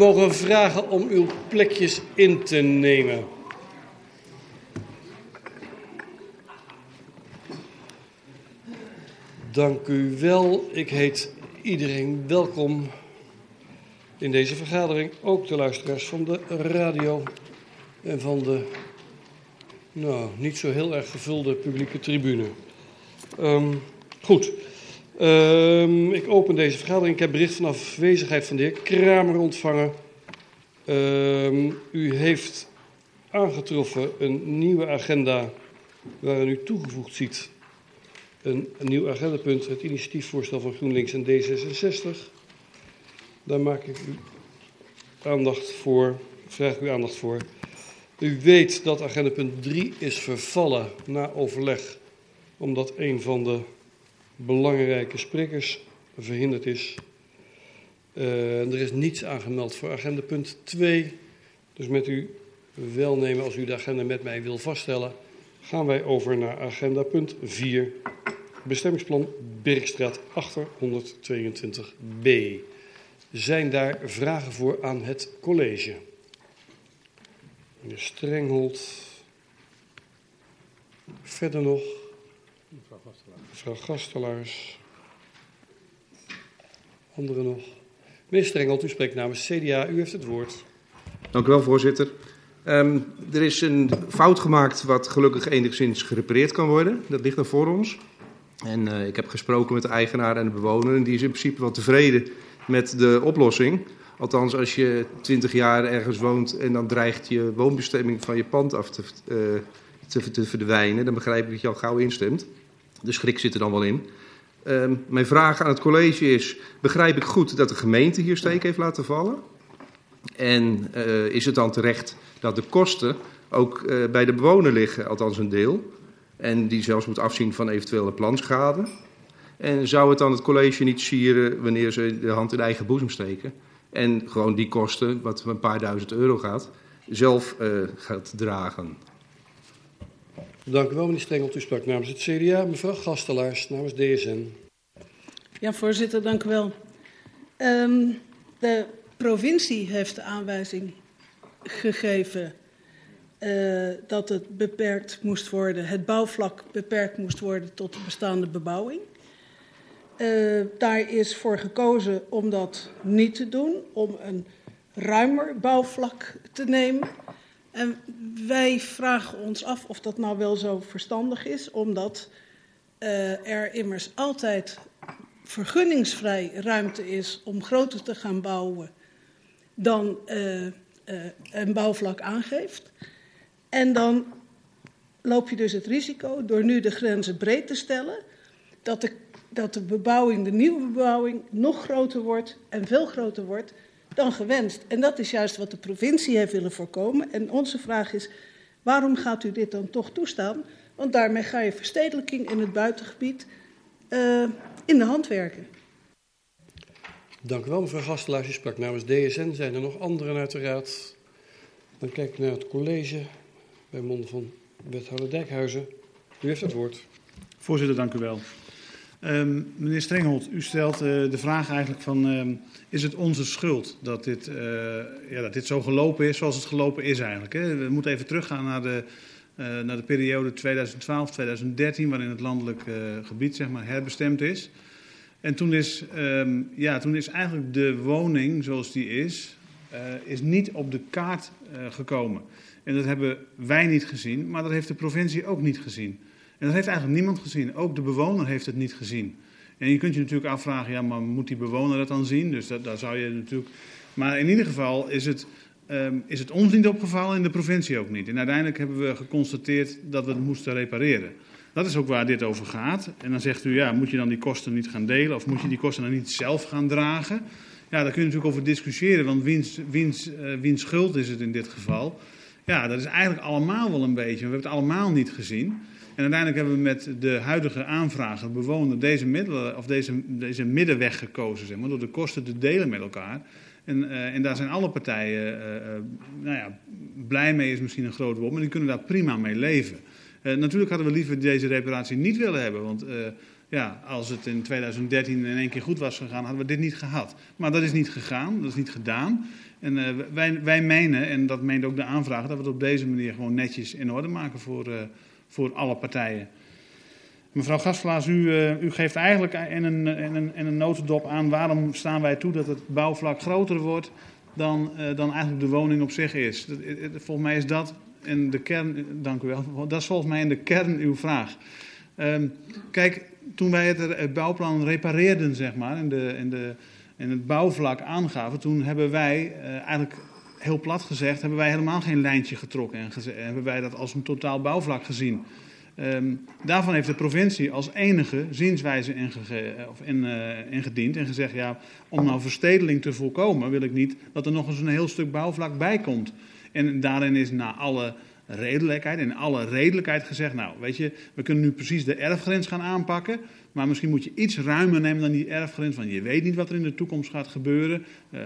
mogen vragen om uw plekjes in te nemen. Dank u wel. Ik heet iedereen welkom in deze vergadering. Ook de luisteraars van de radio en van de nou, niet zo heel erg gevulde publieke tribune. Um, goed. Um, ik open deze vergadering. Ik heb bericht van afwezigheid van de heer Kramer ontvangen. Um, u heeft aangetroffen een nieuwe agenda waarin u toegevoegd ziet een, een nieuw agendapunt, het initiatiefvoorstel van GroenLinks en D66. Daar maak ik u aandacht voor, vraag ik u aandacht voor. U weet dat agendapunt 3 is vervallen na overleg, omdat een van de belangrijke sprekers verhinderd is. Uh, er is niets aangemeld voor agendapunt 2. Dus met u welnemen, als u de agenda met mij wil vaststellen, gaan wij over naar agenda punt 4. Bestemmingsplan Birkstraat 822b. Zijn daar vragen voor aan het college? Meneer Strenghold. Verder nog? Mevrouw Gastelaars. Anderen nog? Meneer Strenghold, u spreekt namens CDA. U heeft het woord. Dank u wel, voorzitter. Um, er is een fout gemaakt wat gelukkig enigszins gerepareerd kan worden. Dat ligt er voor ons. En uh, ik heb gesproken met de eigenaar en de bewoner en die is in principe wel tevreden met de oplossing. Althans, als je twintig jaar ergens woont en dan dreigt je woonbestemming van je pand af te, uh, te, te, verdwijnen, dan begrijp ik dat je al gauw instemt. De schrik zit er dan wel in. Uh, mijn vraag aan het college is, begrijp ik goed dat de gemeente hier steek heeft laten vallen? En uh, is het dan terecht dat de kosten ook bij de bewoner liggen, althans een deel? En die zelfs moet afzien van eventuele planschade. En zou het dan het college niet sieren wanneer ze de hand in eigen boezem steken? En gewoon die kosten, wat een paar duizend euro gaat, zelf uh, gaat dragen. Dank u wel, meneer Strengelt. U sprak namens het CDA. Mevrouw Gastelaars namens DSN. Ja, voorzitter, dank u wel. Um, de provincie heeft de aanwijzing gegeven uh, dat het beperkt moest worden, het bouwvlak beperkt moest worden tot de bestaande bebouwing. Uh, daar is voor gekozen om dat niet te doen, om een ruimer bouwvlak te nemen. En wij vragen ons af of dat nou wel zo verstandig is, omdat uh, er immers altijd vergunningsvrij ruimte is om groter te gaan bouwen dan uh, een bouwvlak aangeeft. En dan loop je dus het risico, door nu de grenzen breed te stellen, dat de, dat de bebouwing, de nieuwe bebouwing, nog groter wordt en veel groter wordt dan gewenst. En dat is juist wat de provincie heeft willen voorkomen. En onze vraag is, waarom gaat u dit dan toch toestaan? Want daarmee ga je verstedelijking in het buitengebied uh, in de hand werken. Dank u wel, mevrouw Gastelaars. U sprak namens DSN. Zijn er nog anderen uiteraard? Dan kijk ik naar het college bij monden van wethouder Dijkhuizen. U heeft het woord. Voorzitter, dank u wel. Um, meneer Strenghold, u stelt uh, de vraag eigenlijk van... Um, is het onze schuld dat dit, uh, ja, dat dit zo gelopen is zoals het gelopen is eigenlijk? Hè? We moeten even teruggaan naar de, uh, naar de periode 2012-2013... waarin het landelijk gebied zeg maar, herbestemd is. En toen is, um, ja, toen is eigenlijk de woning zoals die is... is niet op de kaart gekomen. En dat hebben wij niet gezien, maar dat heeft de provincie ook niet gezien. En dat heeft eigenlijk niemand gezien. Ook de bewoner heeft het niet gezien. En je kunt je natuurlijk afvragen, ja, maar moet die bewoner dat dan zien? Dus daar zou je natuurlijk... Maar in ieder geval is het, um, is het ons niet opgevallen en de provincie ook niet. En uiteindelijk hebben we geconstateerd dat we het moesten repareren. Dat is ook waar dit over gaat. En dan zegt u, ja, moet je dan die kosten niet gaan delen of moet je die kosten dan niet zelf gaan dragen? Ja, daar kun je natuurlijk over discussiëren, want wiens, wiens schuld is het in dit geval? Ja, dat is eigenlijk allemaal wel een beetje. We hebben het allemaal niet gezien. En uiteindelijk hebben we met de huidige aanvrager, bewoner, deze, middelen, of deze, deze middenweg gekozen, zeg maar, door de kosten te delen met elkaar. En, uh, en daar zijn alle partijen uh, uh, nou ja, blij mee, is misschien een groot woord, maar die kunnen daar prima mee leven. natuurlijk hadden we liever deze reparatie niet willen hebben, want ja, als het in 2013 in één keer goed was gegaan, hadden we dit niet gehad. Maar dat is niet gegaan, dat is niet gedaan. En wij, wij menen, en dat meent ook de aanvraag, dat we het op deze manier gewoon netjes in orde maken voor, voor alle partijen. Mevrouw Gasvlaas, u, uh, u geeft eigenlijk in een, een, notendop aan waarom staan wij toe dat het bouwvlak groter wordt dan, dan eigenlijk de woning op zich is. Volgens mij is dat in de kern, dank u wel, dat is volgens mij in de kern uw vraag. Um, kijk, toen wij het, bouwplan repareerden, zeg maar, in, de, in, de, in het bouwvlak aangaven, toen hebben wij eigenlijk heel plat gezegd, hebben wij helemaal geen lijntje getrokken en hebben wij dat als een totaal bouwvlak gezien. Um, daarvan heeft de provincie als enige zienswijze ingediend en gezegd, ja, om nou verstedeling te voorkomen, wil ik niet dat er nog eens een heel stuk bouwvlak bij komt. En daarin is na alle redelijkheid en alle redelijkheid gezegd, nou weet je, we kunnen nu precies de erfgrens gaan aanpakken, maar misschien moet je iets ruimer nemen dan die erfgrens, want je weet niet wat er in de toekomst gaat gebeuren. Uh,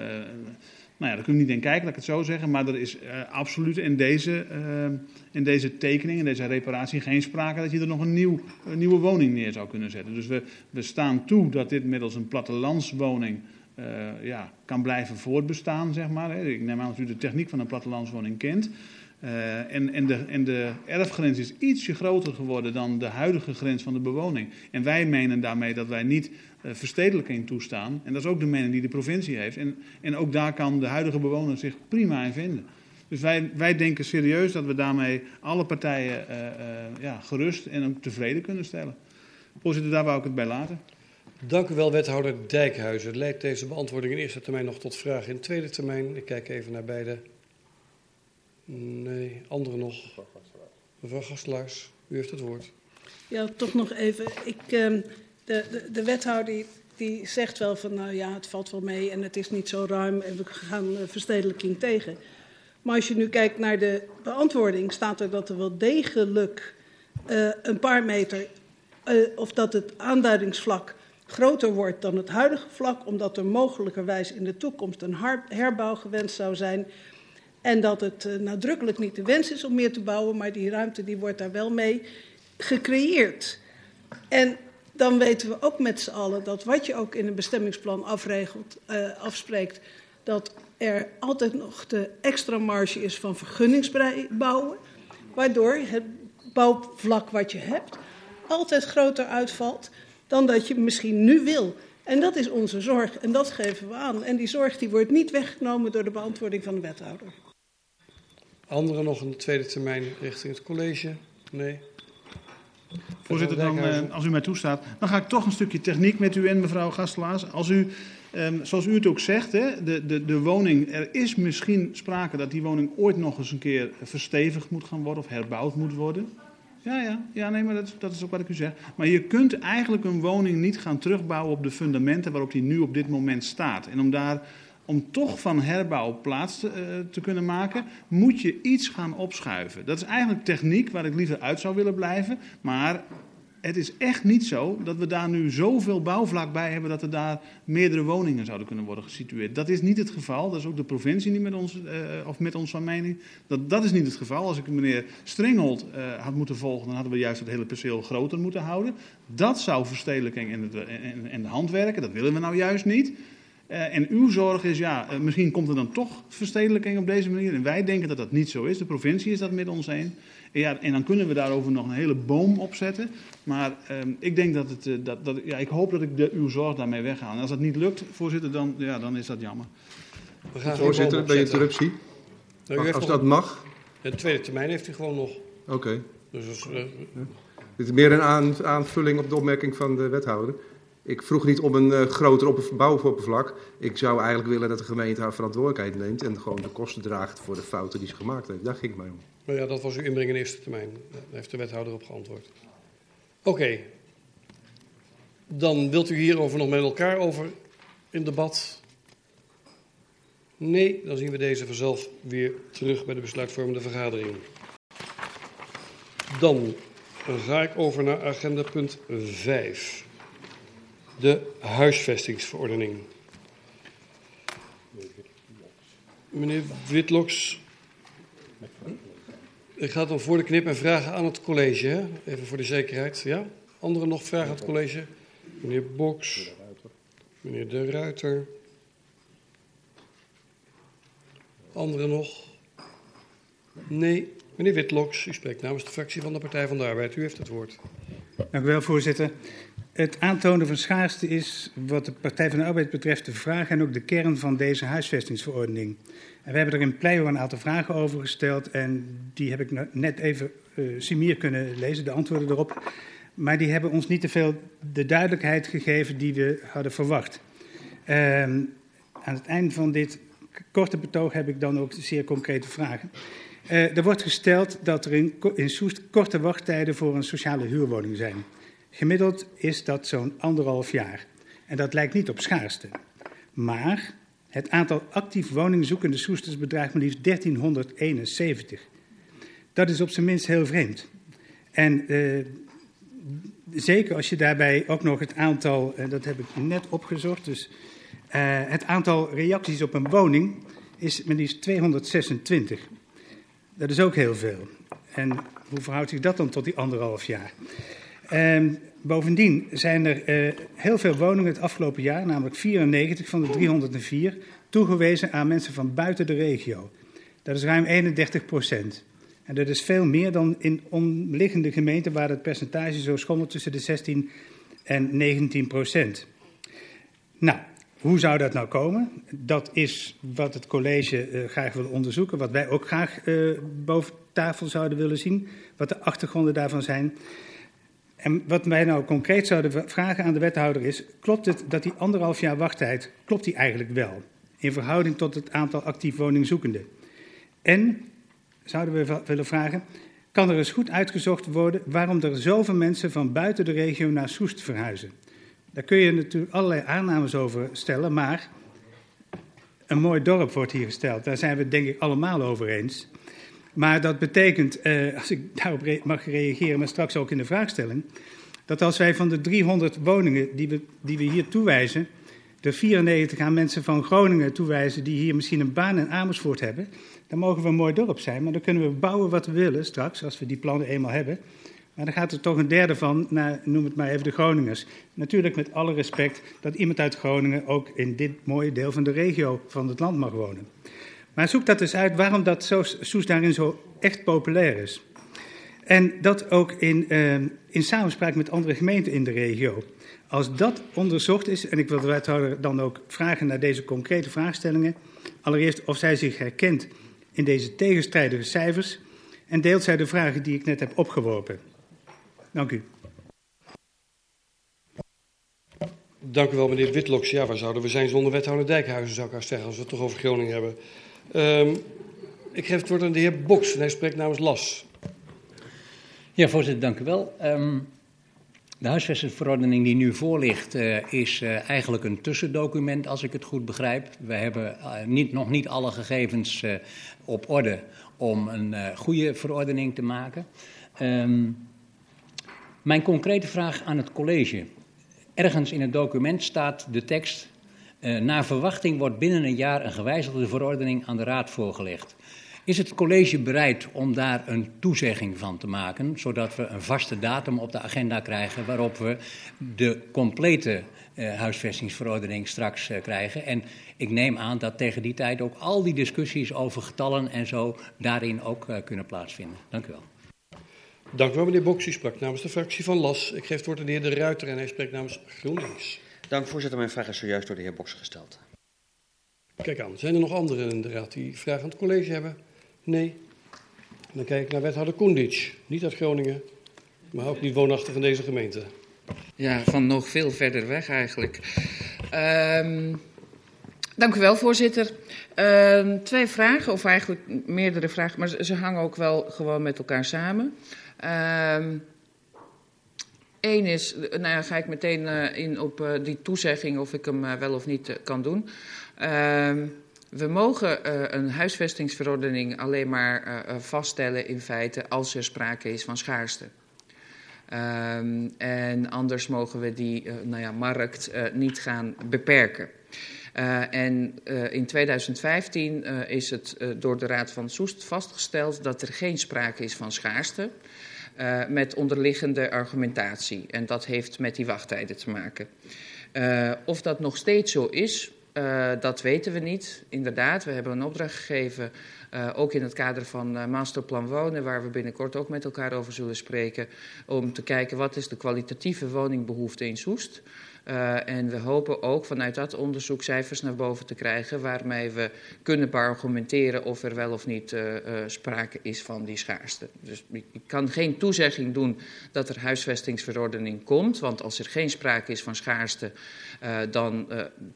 nou ja, daar kunnen we niet in kijken, laat ik het zo zeggen, maar er is uh, absoluut in deze, uh, in deze tekening, in deze reparatie, geen sprake dat je er nog een, nieuw, nieuwe woning neer zou kunnen zetten. Dus we, we staan toe dat dit middels een plattelandswoning uh, ja, kan blijven voortbestaan, zeg maar. Ik neem aan dat u de techniek van een plattelandswoning kent. En, en, de, en de erfgrens is ietsje groter geworden dan de huidige grens van de bewoning. En wij menen daarmee dat wij niet verstedelijking toestaan. En dat is ook de mening die de provincie heeft. En, en ook daar kan de huidige bewoner zich prima in vinden. Dus wij, wij denken serieus dat we daarmee alle partijen uh, ja, gerust en ook tevreden kunnen stellen. Voorzitter, daar wou ik het bij laten. Dank u wel, wethouder Dijkhuizen. Leidt deze beantwoording in eerste termijn nog tot vragen in tweede termijn? Ik kijk even naar beide. Nee, andere nog. Mevrouw Gastelaars, u heeft het woord. Ja, toch nog even. Ik, uh, de, de, de, wethouder die, zegt wel van, nou ja, het valt wel mee en het is niet zo ruim en we gaan uh, verstedelijking tegen. Maar als je nu kijkt naar de beantwoording, staat er dat er wel degelijk uh, een paar meter, of dat het aanduidingsvlak groter wordt dan het huidige vlak, omdat er mogelijkerwijs in de toekomst een herbouw gewenst zou zijn. En dat het nadrukkelijk niet de wens is om meer te bouwen, maar die ruimte die wordt daar wel mee gecreëerd. En dan weten we ook met z'n allen dat wat je ook in een bestemmingsplan afregelt, uh, afspreekt, dat er altijd nog de extra marge is van vergunningsbouwen, waardoor het bouwvlak wat je hebt altijd groter uitvalt dan dat je misschien nu wil. En dat is onze zorg en dat geven we aan. En die zorg die wordt niet weggenomen door de beantwoording van de wethouder. Anderen nog een tweede termijn richting het college? Nee. Voorzitter, dan, uh, als u mij toestaat, dan ga ik toch een stukje techniek met u in, mevrouw Gastelaars. Als u, um, zoals u het ook zegt, hè, de, de, de woning, er is misschien sprake dat die woning ooit nog eens een keer verstevigd moet gaan worden of herbouwd moet worden. Ja, ja, ja nee, maar dat, dat is ook wat ik u zeg. Maar je kunt eigenlijk een woning niet gaan terugbouwen op de fundamenten waarop die nu op dit moment staat. En om daar om toch van herbouw plaats te, uh, te, kunnen maken, moet je iets gaan opschuiven. Dat is eigenlijk techniek waar ik liever uit zou willen blijven. Maar het is echt niet zo dat we daar nu zoveel bouwvlak bij hebben dat er daar meerdere woningen zouden kunnen worden gesitueerd. Dat is niet het geval. Dat is ook de provincie niet met ons, uh, of met ons van mening. Dat, dat is niet het geval. Als ik meneer Stringholt uh, had moeten volgen, dan hadden we juist het hele perceel groter moeten houden. Dat zou verstedelijking in, in de hand werken. Dat willen we nou juist niet. Uh, en uw zorg is, ja, uh, misschien komt er dan toch verstedelijking op deze manier. En wij denken dat dat niet zo is. De provincie is dat met ons een. En, ja, en dan kunnen we daarover nog een hele boom opzetten. Maar uh, ik denk dat het, uh, dat, dat, ja, ik hoop dat ik de, uw zorg daarmee weghaal. En als dat niet lukt, voorzitter, dan, ja, dan is dat jammer. We gaan voorzitter, bij interruptie. Nou, als dat mag. De tweede termijn heeft u gewoon nog. Oké. Okay. Dus, ja. Dit is meer een aan, aanvulling op de opmerking van de wethouder. Ik vroeg niet om een uh, groter bouwoppervlak. Ik zou eigenlijk willen dat de gemeente haar verantwoordelijkheid neemt en gewoon de kosten draagt voor de fouten die ze gemaakt heeft. Daar ging ik mij om. Maar ja, dat was uw inbreng in eerste termijn. Daar heeft de wethouder op geantwoord. Oké. Dan wilt u hierover nog met elkaar over in debat? Nee, dan zien we deze vanzelf weer terug bij de besluitvormende vergadering. Dan ga ik over naar agenda punt 5 de huisvestingsverordening. Meneer Witloks, ik ga dan voor de knip en vragen aan het college, hè? even voor de zekerheid. Ja? Anderen nog vragen aan het college? Meneer Boks, meneer De Ruiter. Anderen nog? Nee. Meneer Witloks, u spreekt namens de fractie van de Partij van de Arbeid. U heeft het woord. Dank u wel, voorzitter. Het aantonen van schaarste is wat de Partij van de Arbeid betreft de vraag en ook de kern van deze huisvestingsverordening. En we hebben er in Pleio een aantal vragen over gesteld en die heb ik net even uh, simier kunnen lezen, de antwoorden erop. Maar die hebben ons niet te veel de duidelijkheid gegeven die we hadden verwacht. Uh, aan het eind van dit korte betoog heb ik dan ook zeer concrete vragen. Uh, er wordt gesteld dat er in, in Soest korte wachttijden voor een sociale huurwoning zijn. Gemiddeld is dat zo'n anderhalf jaar. En dat lijkt niet op schaarste. Maar het aantal actief woningzoekende Soesters bedraagt maar liefst 1371. Dat is op zijn minst heel vreemd. En uh, zeker als je daarbij ook nog het aantal, uh, dat heb ik net opgezocht, dus uh, het aantal reacties op een woning is maar liefst 226. Dat is ook heel veel. En hoe verhoudt zich dat dan tot die anderhalf jaar? Um, bovendien zijn er uh, heel veel woningen het afgelopen jaar, namelijk 94 van de 304, toegewezen aan mensen van buiten de regio. Dat is ruim 31 procent. En dat is veel meer dan in omliggende gemeenten waar het percentage zo schommelt tussen de 16 en 19 procent. Nou, hoe zou dat nou komen? Dat is wat het college uh, graag wil onderzoeken, wat wij ook graag uh, boven tafel zouden willen zien, wat de achtergronden daarvan zijn. En wat wij nou concreet zouden vragen aan de wethouder is: klopt het dat die anderhalf jaar wachttijd, klopt die eigenlijk wel? In verhouding tot het aantal actief woningzoekenden. En zouden we willen vragen: kan er eens goed uitgezocht worden waarom er zoveel mensen van buiten de regio naar Soest verhuizen? Daar kun je natuurlijk allerlei aannames over stellen, maar een mooi dorp wordt hier gesteld. Daar zijn we het denk ik allemaal over eens. Maar dat betekent, eh, als ik daarop mag reageren, maar straks ook in de vraagstelling, dat als wij van de 300 woningen die we, die we hier toewijzen, de 94 aan mensen van Groningen toewijzen die hier misschien een baan in Amersfoort hebben, dan mogen we een mooi dorp zijn, maar dan kunnen we bouwen wat we willen straks, als we die plannen eenmaal hebben. Maar dan gaat er toch een derde van naar, noem het maar even, de Groningers. Natuurlijk met alle respect dat iemand uit Groningen ook in dit mooie deel van de regio van het land mag wonen. Maar zoek dat eens uit waarom dat Soes daarin zo echt populair is. En dat ook in, uh, in samenspraak met andere gemeenten in de regio. Als dat onderzocht is, en ik wil de wethouder dan ook vragen naar deze concrete vraagstellingen. Allereerst of zij zich herkent in deze tegenstrijdige cijfers. En deelt zij de vragen die ik net heb opgeworpen. Dank u. Dank u wel, meneer Witloks. Ja, waar zouden we zijn zonder wethouder Dijkhuizen, zou ik haar zeggen, als we het toch over Groningen hebben. Um, ik geef het woord aan de heer Boks en hij spreekt namens LAS. Ja, voorzitter, dank u wel. Um, de huisvestingsverordening die nu voor ligt uh, is uh, eigenlijk een tussendocument, als ik het goed begrijp. We hebben uh, niet, nog niet alle gegevens op orde om een goede verordening te maken. Um, mijn concrete vraag aan het college. Ergens in het document staat de tekst uh, naar verwachting wordt binnen een jaar een gewijzigde verordening aan de Raad voorgelegd. Is het college bereid om daar een toezegging van te maken, zodat we een vaste datum op de agenda krijgen waarop we de complete uh, huisvestingsverordening straks uh, krijgen? En ik neem aan dat tegen die tijd ook al die discussies over getallen en zo daarin ook kunnen plaatsvinden. Dank u wel. Dank u wel, meneer Boks. U sprak namens de fractie van LAS. Ik geef het woord aan de heer De Ruiter en hij spreekt namens GroenLinks. Dank voorzitter. Mijn vraag is zojuist door de heer Boks gesteld. Kijk aan, zijn er nog anderen in de raad die vragen aan het college hebben? Nee. Dan kijk ik naar wethouder Koendic, niet uit Groningen, maar ook niet woonachtig in deze gemeente. Ja, van nog veel verder weg eigenlijk. Um, dank u wel, voorzitter. Um, twee vragen, of eigenlijk meerdere vragen, maar ze hangen ook wel gewoon met elkaar samen. Um, Eén is, nou ja, ga ik meteen uh, in op uh, die toezegging of ik hem wel of niet kan doen. Ehm, we mogen een huisvestingsverordening alleen maar vaststellen in feite als er sprake is van schaarste. Um, en anders mogen we die nou ja, markt niet gaan beperken. En in 2015 uh, is het door de Raad van Soest vastgesteld dat er geen sprake is van schaarste. Uh, met onderliggende argumentatie. En dat heeft met die wachttijden te maken. Uh, of dat nog steeds zo is, Uh, dat weten we niet. Inderdaad, we hebben een opdracht gegeven, uh, ook in het kader van uh, Masterplan Wonen, waar we binnenkort ook met elkaar over zullen spreken, om te kijken wat is de kwalitatieve woningbehoefte in Soest. Uh, en we hopen ook vanuit dat onderzoek cijfers naar boven te krijgen waarmee we kunnen beargumenteren of er wel of niet uh, uh, sprake is van die schaarste. Dus ik, ik, kan geen toezegging doen dat er huisvestingsverordening komt, want als er geen sprake is van schaarste, dan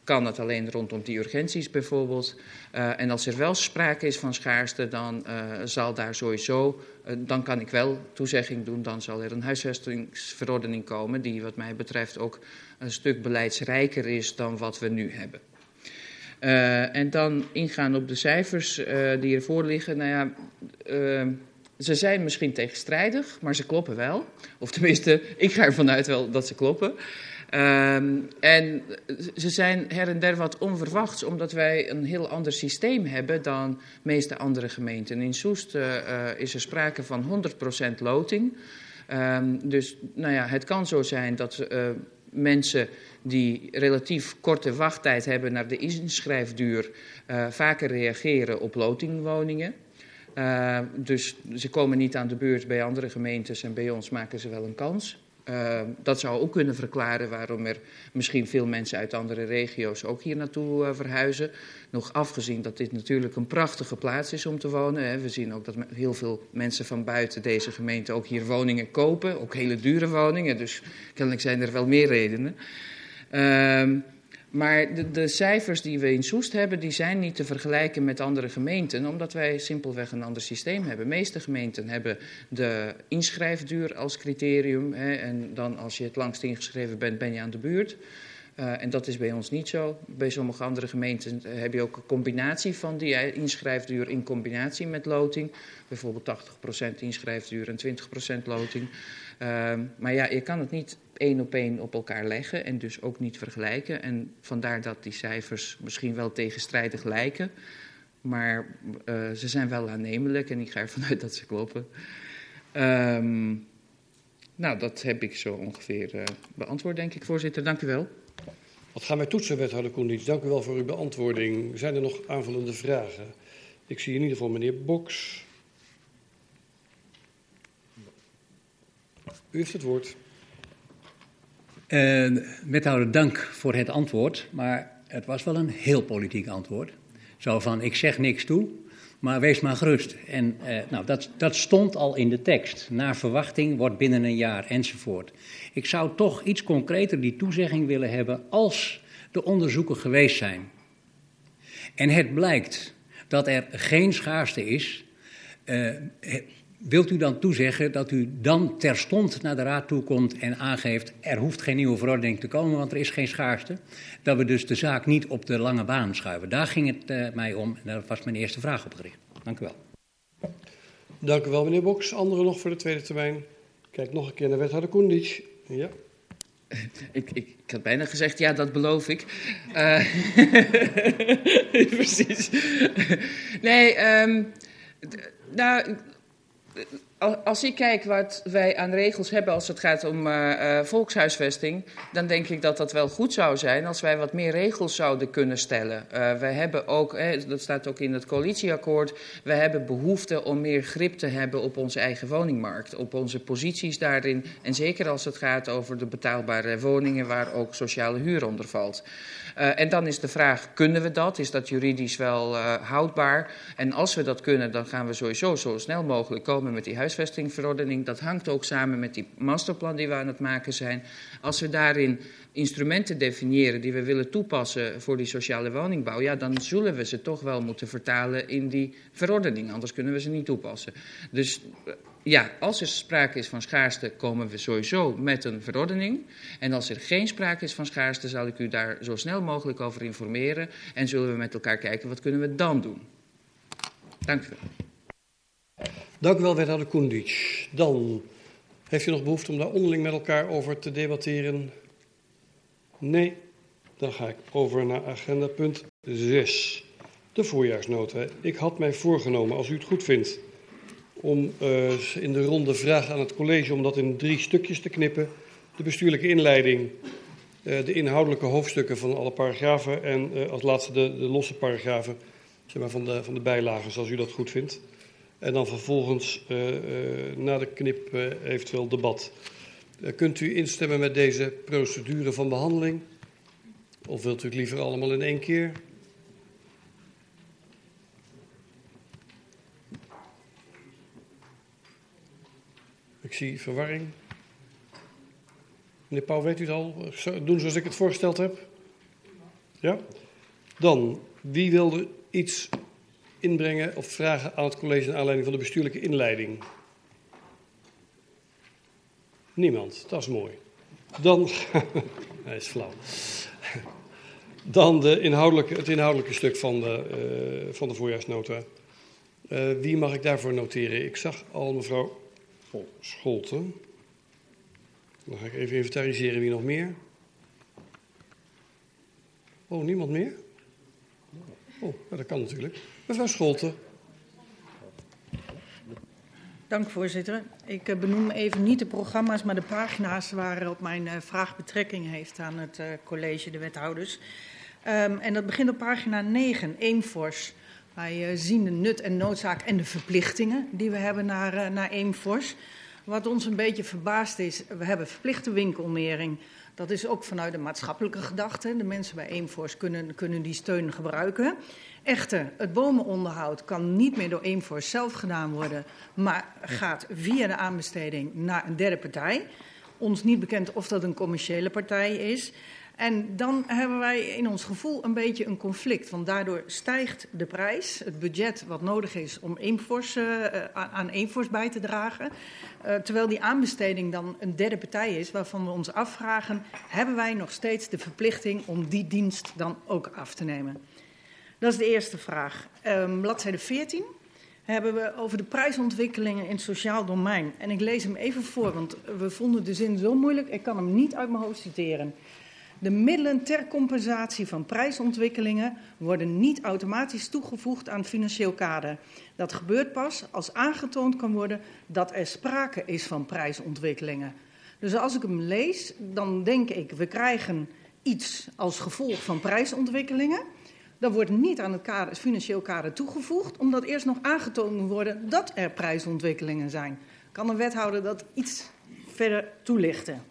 kan het alleen rondom die urgenties bijvoorbeeld. en als er wel sprake is van schaarste, dan zal daar sowieso dan kan ik wel toezegging doen, dan zal er een huisvestingsverordening komen die wat mij betreft ook een stuk beleidsrijker is dan wat we nu hebben. Uh, en dan ingaan op de cijfers uh, die ervoor liggen. Nou ja, uh, ze zijn misschien tegenstrijdig, maar ze kloppen wel. Of tenminste, ik ga ervan uit wel dat ze kloppen. en ze zijn her en der wat onverwachts, omdat wij een heel ander systeem hebben dan meeste andere gemeenten. In Soest is er sprake van 100% loting. dus nou ja, het kan zo zijn dat mensen die relatief korte wachttijd hebben naar de inschrijfduur uh, vaker reageren op lotingwoningen. Uh, dus ze komen niet aan de beurt bij andere gemeentes en bij ons maken ze wel een kans. Uh, dat zou ook kunnen verklaren waarom er misschien veel mensen uit andere regio's ook hier naartoe uh, verhuizen. Nog afgezien dat dit natuurlijk een prachtige plaats is om te wonen. Hè. We zien ook dat heel veel mensen van buiten deze gemeente ook hier woningen kopen. Ook hele dure woningen, dus kennelijk zijn er wel meer redenen. Uh, maar de, de, cijfers die we in Soest hebben, die zijn niet te vergelijken met andere gemeenten, omdat wij simpelweg een ander systeem hebben. De meeste gemeenten hebben de inschrijfduur als criterium. Hè, en dan als je het langst ingeschreven bent, ben je aan de buurt. Uh, en dat is bij ons niet zo. Bij sommige andere gemeenten heb je ook een combinatie van die inschrijfduur in combinatie met loting. Bijvoorbeeld 80% inschrijfduur en 20% loting. Uh, maar ja, je kan het niet één op één op elkaar leggen en dus ook niet vergelijken. En vandaar dat die cijfers misschien wel tegenstrijdig lijken. Maar uh, ze zijn wel aannemelijk en ik ga ervan uit dat ze kloppen. Um, nou, dat heb ik zo ongeveer uh, beantwoord, denk ik, voorzitter. Dank u wel. Wat gaan wij toetsen, wethouder Koendienst? Dank u wel voor uw beantwoording. Zijn er nog aanvullende vragen? Ik zie in ieder geval meneer Boks. U heeft het woord. Uh, wethouder, dank voor het antwoord. Maar het was wel een heel politiek antwoord. Zo van, ik zeg niks toe, maar wees maar gerust. En uh, nou, dat, dat stond al in de tekst. Naar verwachting wordt binnen een jaar enzovoort. Ik zou toch iets concreter die toezegging willen hebben als de onderzoeken geweest zijn. En het blijkt dat er geen schaarste is. Uh, wilt u dan toezeggen dat u dan terstond naar de Raad toe komt en aangeeft: er hoeft geen nieuwe verordening te komen, want er is geen schaarste? Dat we dus de zaak niet op de lange baan schuiven. Daar ging het uh, mij om en daar was mijn eerste vraag op gericht. Dank u wel. Dank u wel, meneer Boks. Anderen nog voor de tweede termijn? Kijk nog een keer naar wethouder Koendic. Ja. Ik, ik, ik, had bijna gezegd, ja, dat beloof ik. Uh, precies. nee, um, nou, als ik kijk wat wij aan regels hebben als het gaat om uh, uh, volkshuisvesting, dan denk ik dat dat wel goed zou zijn als wij wat meer regels zouden kunnen stellen. Uh, wij hebben ook, dat staat ook in het coalitieakkoord, we hebben behoefte om meer grip te hebben op onze eigen woningmarkt, op onze posities daarin. En zeker als het gaat over de betaalbare woningen waar ook sociale huur onder valt. Uh, en dan is de vraag, kunnen we dat? Is dat juridisch wel uh, houdbaar? En als we dat kunnen, dan gaan we sowieso zo snel mogelijk komen met die huisvestingverordening. Dat hangt ook samen met die masterplan die we aan het maken zijn. Als we daarin instrumenten definiëren die we willen toepassen voor die sociale woningbouw, ja, dan zullen we ze toch wel moeten vertalen in die verordening. Anders kunnen we ze niet toepassen. Dus ja, als er sprake is van schaarste, komen we sowieso met een verordening. En als er geen sprake is van schaarste, zal ik u daar zo snel mogelijk over informeren. En zullen we met elkaar kijken, wat kunnen we dan doen? Dank u wel. Dank u wel, wethouder Koendic. Dan, heeft u nog behoefte om daar onderling met elkaar over te debatteren? Nee? Dan ga ik over naar agenda punt 6. De voorjaarsnota. Ik had mij voorgenomen, als u het goed vindt om uh, in de ronde vraag aan het college om dat in drie stukjes te knippen. De bestuurlijke inleiding uh, de inhoudelijke hoofdstukken van alle paragrafen en uh, als laatste de, de losse paragrafen zeg maar, van, de, van de bijlagen, zoals u dat goed vindt. En dan vervolgens na de knip eventueel debat. kunt u instemmen met deze procedure van behandeling? Of wilt u het liever allemaal in één keer? Ik zie verwarring. Meneer Pauw, weet u het al? Doen zoals ik het voorgesteld heb? Ja? Dan, wie wilde iets inbrengen of vragen aan het college naar aanleiding van de bestuurlijke inleiding? Niemand, dat is mooi. Dan, hij is flauw. Dan de het inhoudelijke stuk van de, uh, van de voorjaarsnota. Uh, wie mag ik daarvoor noteren? Ik zag al mevrouw Scholten. Dan ga ik even inventariseren wie nog meer. Oh, niemand meer? Oh, dat kan natuurlijk. Mevrouw Scholten. Dank voorzitter. Ik uh, benoem even niet de programma's, maar de pagina's waarop mijn uh, vraag betrekking heeft aan het uh, college, de wethouders. Um, en dat begint op pagina 9, Eemfors. Wij zien de nut en noodzaak en de verplichtingen die we hebben naar, naar Eemfors. Wat ons een beetje verbaast is, we hebben verplichte winkelnering. Dat is ook vanuit de maatschappelijke gedachte. De mensen bij Eemfors kunnen, kunnen die steun gebruiken. Echter, het bomenonderhoud kan niet meer door Eemfors zelf gedaan worden, maar gaat via de aanbesteding naar een derde partij. Ons niet bekend of dat een commerciële partij is. En dan hebben wij in ons gevoel een beetje een conflict. Want daardoor stijgt de prijs, het budget wat nodig is om Eemfors, uh, aan Eemfors bij te dragen. Uh, terwijl die aanbesteding dan een derde partij is waarvan we ons afvragen... hebben wij nog steeds de verplichting om die dienst dan ook af te nemen? Dat is de eerste vraag. Um, bladzijde 14 hebben we over de prijsontwikkelingen in het sociaal domein. En ik lees hem even voor, want we vonden de zin zo moeilijk. Ik kan hem niet uit mijn hoofd citeren. De middelen ter compensatie van prijsontwikkelingen worden niet automatisch toegevoegd aan financieel kader. Dat gebeurt pas als aangetoond kan worden dat er sprake is van prijsontwikkelingen. Dus als ik hem lees, dan denk ik, we krijgen iets als gevolg van prijsontwikkelingen. Dat wordt niet aan het, kader, financieel kader toegevoegd, omdat eerst nog aangetoond moet worden dat er prijsontwikkelingen zijn. Kan de wethouder dat iets verder toelichten?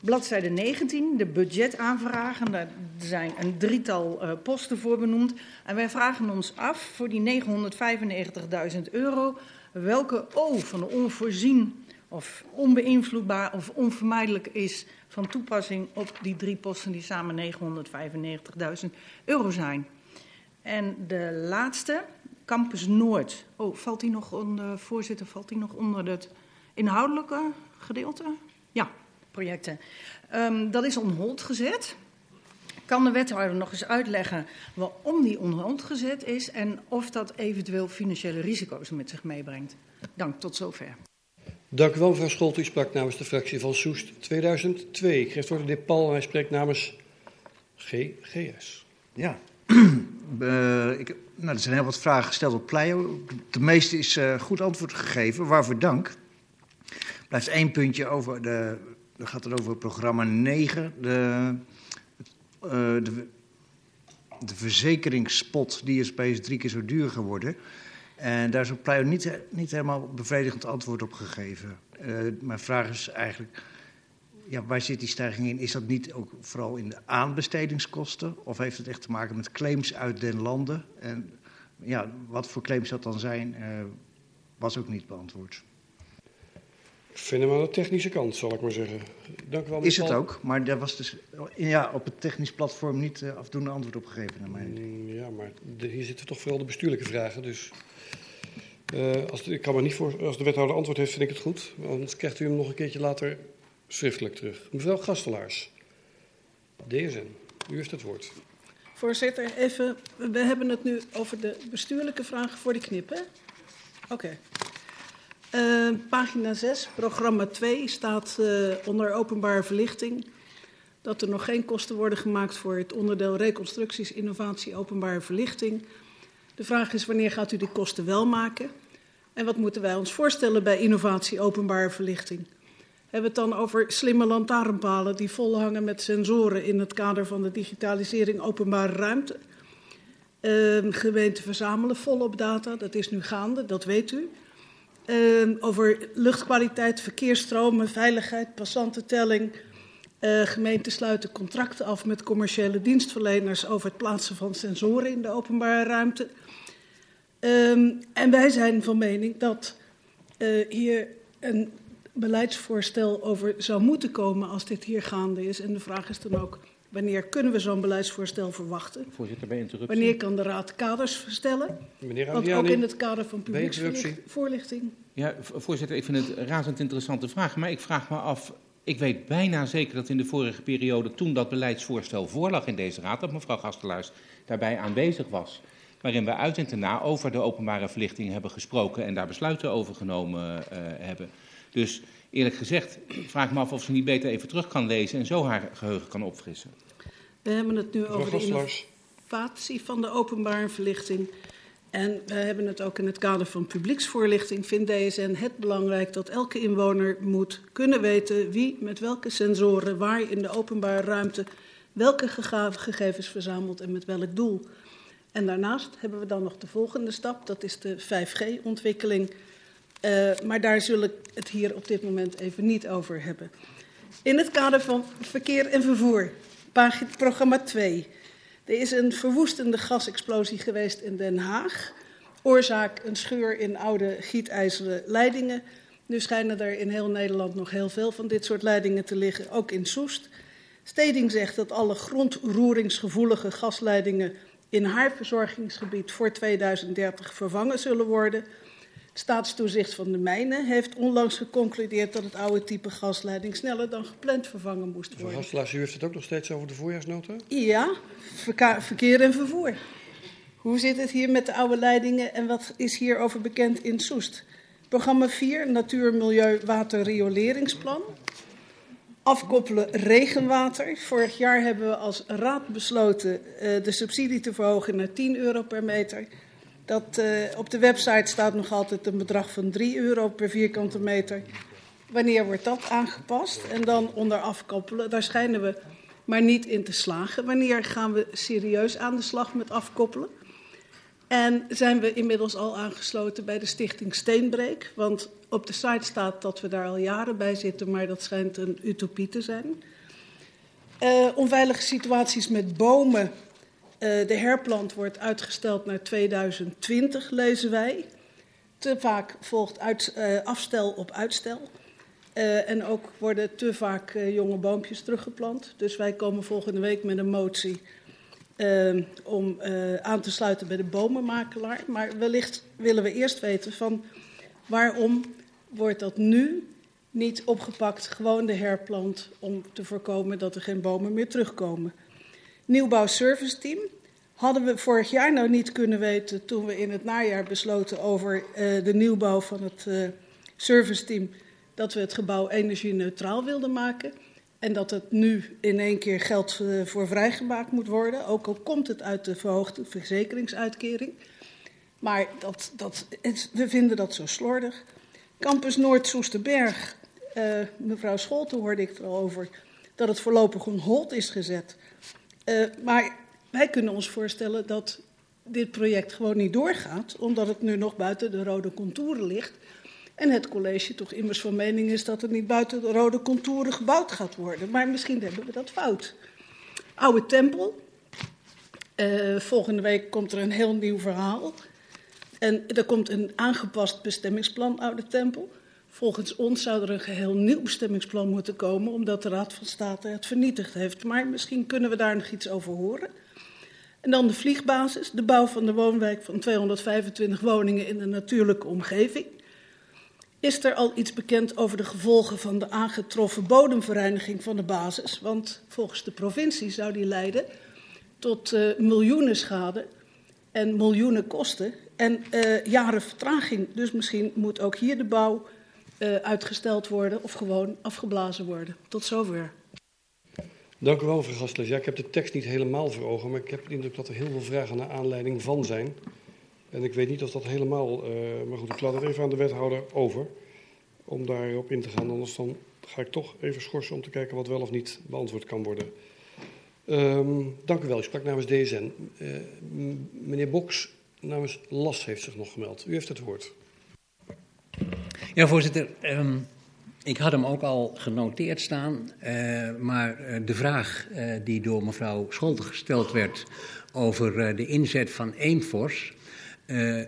Bladzijde 19, de budgetaanvragen. Daar zijn een drietal uh, posten voor benoemd. En wij vragen ons af voor die 995.000 euro welke O van de onvoorzien of onbeïnvloedbaar of onvermijdelijk is van toepassing op die drie posten die samen 995.000 euro zijn. En de laatste, Campus Noord. Oh, valt die nog onder, voorzitter, valt die nog onder het inhoudelijke gedeelte? Ja, projecten. Um, dat is on hold gezet. Kan de wethouder nog eens uitleggen waarom die on hold gezet is en of dat eventueel financiële risico's met zich meebrengt? Dank, tot zover. Dank u wel, mevrouw Scholt. U sprak namens de fractie van Soest 2002. Ik geef het woord aan de heer Paul en hij spreekt namens GGS. Ja, uh, ik, nou, er zijn heel wat vragen gesteld op Pleio. De meeste is uh, goed antwoord gegeven, waarvoor dank. Er blijft één puntje over de dan gaat het over programma 9, de, uh, de, de verzekeringspot, die is opeens drie keer zo duur geworden. En daar is op Pleio niet, niet helemaal bevredigend antwoord op gegeven. Uh, mijn vraag is eigenlijk, ja, waar zit die stijging in? Is dat niet ook vooral in de aanbestedingskosten? Of heeft het echt te maken met claims uit den landen? En ja, wat voor claims dat dan zijn, uh, was ook niet beantwoord. Ik vind hem aan de technische kant, zal ik maar zeggen. Dank u wel. Is het ook, maar daar was dus ja, op het technisch platform niet uh, afdoende antwoord op gegeven. Naar mij. Mm, ja, maar de, hier zitten toch vooral de bestuurlijke vragen. Dus uh, als de, ik kan me niet voor, als de wethouder antwoord heeft, vind ik het goed. Anders krijgt u hem nog een keertje later schriftelijk terug. Mevrouw Gastelaars, DSN, u heeft het woord. Voorzitter, even, we hebben het nu over de bestuurlijke vragen voor de knip, hè? Oké. Okay. Uh, pagina 6, programma 2, staat uh, onder openbare verlichting dat er nog geen kosten worden gemaakt voor het onderdeel reconstructies, innovatie, openbare verlichting. De vraag is wanneer gaat u die kosten wel maken? En wat moeten wij ons voorstellen bij innovatie, openbare verlichting? hebben we het dan over slimme lantaarnpalen die volhangen met sensoren in het kader van de digitalisering openbare ruimte. Uh, gemeenten verzamelen volop data, dat is nu gaande, dat weet u. Uh, over luchtkwaliteit, verkeersstromen, veiligheid, passantentelling. Uh, gemeenten sluiten contracten af met commerciële dienstverleners over het plaatsen van sensoren in de openbare ruimte. Um, en wij zijn van mening dat uh, hier een beleidsvoorstel over zou moeten komen als dit hier gaande is. En de vraag is dan ook, wanneer kunnen we zo'n beleidsvoorstel verwachten? Voorzitter, bij interruptie. Wanneer kan de Raad kaders verstellen? Meneer Want ook in het kader van publieksvoorlichting. Ja, voorzitter, ik vind het een razend interessante vraag. Maar ik vraag me af, ik weet bijna zeker dat in de vorige periode, toen dat beleidsvoorstel voorlag in deze raad, dat mevrouw Gastelaars daarbij aanwezig was. Waarin we uit en ten na over de openbare verlichting hebben gesproken en daar besluiten over genomen uh, hebben. Dus eerlijk gezegd, ik vraag me af of ze niet beter even terug kan lezen en zo haar geheugen kan opfrissen. We hebben het nu over de innovatie van de openbare verlichting. En we hebben het ook in het kader van publieksvoorlichting. Vindt DSN het belangrijk dat elke inwoner moet kunnen weten wie met welke sensoren waar in de openbare ruimte welke gegevens verzamelt en met welk doel. En daarnaast hebben we dan nog de volgende stap, dat is de 5G-ontwikkeling. Uh, maar daar zul ik het hier op dit moment even niet over hebben. In het kader van verkeer en vervoer, programma 2. Er is een verwoestende gasexplosie geweest in Den Haag. Oorzaak een scheur in oude gietijzeren leidingen. Nu schijnen er in heel Nederland nog heel veel van dit soort leidingen te liggen, ook in Soest. Steding zegt dat alle grondroeringsgevoelige gasleidingen in haar verzorgingsgebied voor 2030 vervangen zullen worden. Staatstoezicht van de mijnen heeft onlangs geconcludeerd dat het oude type gasleiding sneller dan gepland vervangen moest worden. Gastelaars, u heeft het ook nog steeds over de voorjaarsnota? Ja, verkeer en vervoer. Hoe zit het hier met de oude leidingen en wat is hierover bekend in Soest? Programma 4, Natuur, Milieu, Water, Rioleringsplan. Afkoppelen regenwater. Vorig jaar hebben we als raad besloten uh, de subsidie te verhogen naar 10 euro per meter. Dat, uh, op de website staat nog altijd een bedrag van 3 euro per vierkante meter. Wanneer wordt dat aangepast? En dan onder afkoppelen, daar schijnen we maar niet in te slagen. Wanneer gaan we serieus aan de slag met afkoppelen? En zijn we inmiddels al aangesloten bij de stichting Steenbreek? Want op de site staat dat we daar al jaren bij zitten, maar dat schijnt een utopie te zijn. Uh, onveilige situaties met bomen. Uh, de herplant wordt uitgesteld naar 2020, lezen wij. Te vaak volgt uit, uh, afstel op uitstel. Uh, en ook worden te vaak jonge boompjes teruggeplant. Dus wij komen volgende week met een motie om aan te sluiten bij de bomenmakelaar. Maar wellicht willen we eerst weten van waarom wordt dat nu niet opgepakt, gewoon de herplant, om te voorkomen dat er geen bomen meer terugkomen. Nieuwbouw Service Team hadden we vorig jaar nou niet kunnen weten toen we in het najaar besloten over uh, de nieuwbouw van het uh, service team dat we het gebouw energie-neutraal wilden maken. En dat het nu in één keer geld uh, voor vrijgemaakt moet worden. Ook al komt het uit de verhoogde verzekeringsuitkering. Maar dat, dat, we vinden dat zo slordig. Campus Noord-Soesterberg. Mevrouw Scholten hoorde ik er al over. Dat het voorlopig on hold is gezet. Uh, maar wij kunnen ons voorstellen dat dit project gewoon niet doorgaat. Omdat het nu nog buiten de rode contouren ligt. En het college toch immers van mening is dat er niet buiten de rode contouren gebouwd gaat worden. Maar misschien hebben we dat fout. Oude tempel. Uh, volgende week komt er een heel nieuw verhaal. En er komt een aangepast bestemmingsplan Oude Tempel. Volgens ons zou er een geheel nieuw bestemmingsplan moeten komen, omdat de Raad van State het vernietigd heeft. Maar misschien kunnen we daar nog iets over horen. En dan de vliegbasis, de bouw van de woonwijk van 225 woningen in de natuurlijke omgeving. Is er al iets bekend over de gevolgen van de aangetroffen bodemvereiniging van de basis? Want volgens de provincie zou die leiden tot uh, miljoenen schade en miljoenen kosten en uh, jaren vertraging. Dus misschien moet ook hier de bouw uh, uitgesteld worden of gewoon afgeblazen worden. Tot zover. Dank u wel, mevrouw Gastles. Ja, ik heb de tekst niet helemaal voor ogen, maar ik heb de indruk dat er heel veel vragen naar aanleiding van zijn. En ik weet niet of dat helemaal. Uh, maar goed, ik laat het even aan de wethouder over. Om daarop in te gaan. Anders dan ga ik toch even schorsen om te kijken wat wel of niet beantwoord kan worden. Um, dank u wel. U sprak namens DSN. Uh, meneer Boks namens LAS heeft zich nog gemeld. U heeft het woord. Ja, voorzitter. Um, ik had hem ook al genoteerd staan, uh, maar uh, de vraag uh, die door mevrouw Scholte gesteld werd over de inzet van Eenfors,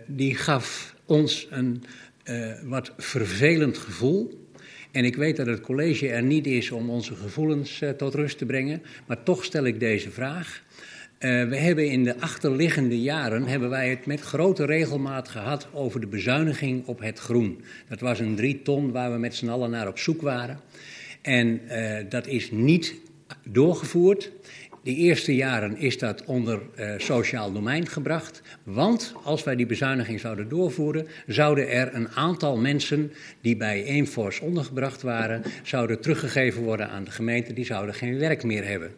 die gaf ons een wat vervelend gevoel. En ik weet dat het college er niet is om onze gevoelens tot rust te brengen, maar toch stel ik deze vraag. Uh, we hebben in de achterliggende jaren hebben wij het met grote regelmaat gehad over de bezuiniging op het groen. Dat was een drie ton waar we met z'n allen naar op zoek waren. En uh, dat is niet doorgevoerd. De eerste jaren is dat onder uh, sociaal domein gebracht. Want als wij die bezuiniging zouden doorvoeren, zouden er een aantal mensen die bij Eenfors ondergebracht waren, zouden teruggegeven worden aan de gemeente. Die zouden geen werk meer hebben.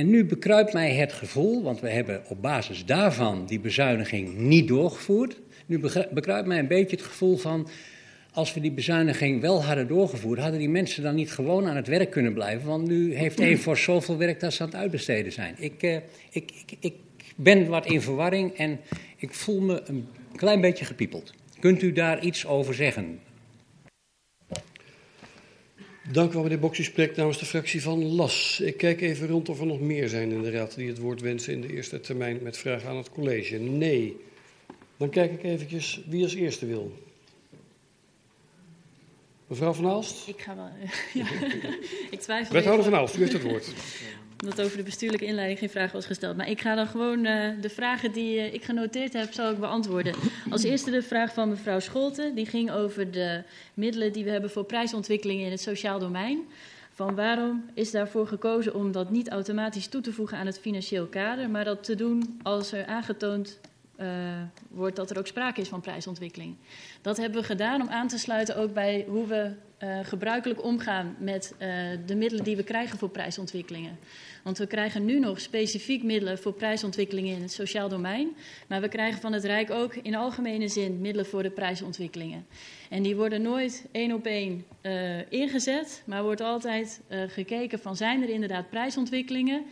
En nu bekruipt mij het gevoel, want we hebben op basis daarvan die bezuiniging niet doorgevoerd. Nu bekruipt mij een beetje het gevoel van, als we die bezuiniging wel hadden doorgevoerd, hadden die mensen dan niet gewoon aan het werk kunnen blijven. Want nu heeft voor zoveel werk dat ze aan het uitbesteden zijn. Ik, uh, ik, ik, ik ben wat in verwarring en ik voel me een klein beetje gepiepeld. Kunt u daar iets over zeggen? Dank u wel, meneer Boks. spreekt namens de fractie van LAS. Ik kijk even rond of er nog meer zijn in de raad die het woord wensen in de eerste termijn met vragen aan het college. Nee. Dan kijk ik eventjes wie als eerste wil. Mevrouw van Aalst? Ik ga wel. ja. ik twijfel. Wethouder van Aalst, u heeft het woord. Omdat over de bestuurlijke inleiding geen vraag was gesteld. Maar ik ga dan gewoon uh, de vragen die uh, ik genoteerd heb, zal ik beantwoorden. Als eerste de vraag van mevrouw Scholten. Die ging over de middelen die we hebben voor prijsontwikkelingen in het sociaal domein. Van waarom is daarvoor gekozen om dat niet automatisch toe te voegen aan het financieel kader, maar dat te doen als er aangetoond uh, wordt dat er ook sprake is van prijsontwikkeling. Dat hebben we gedaan om aan te sluiten ook bij hoe we gebruikelijk omgaan met de middelen die we krijgen voor prijsontwikkelingen. Want we krijgen nu nog specifiek middelen voor prijsontwikkelingen in het sociaal domein. Maar we krijgen van het Rijk ook in algemene zin middelen voor de prijsontwikkelingen. En die worden nooit één op één uh, ingezet, maar wordt altijd uh, gekeken van zijn er inderdaad prijsontwikkelingen.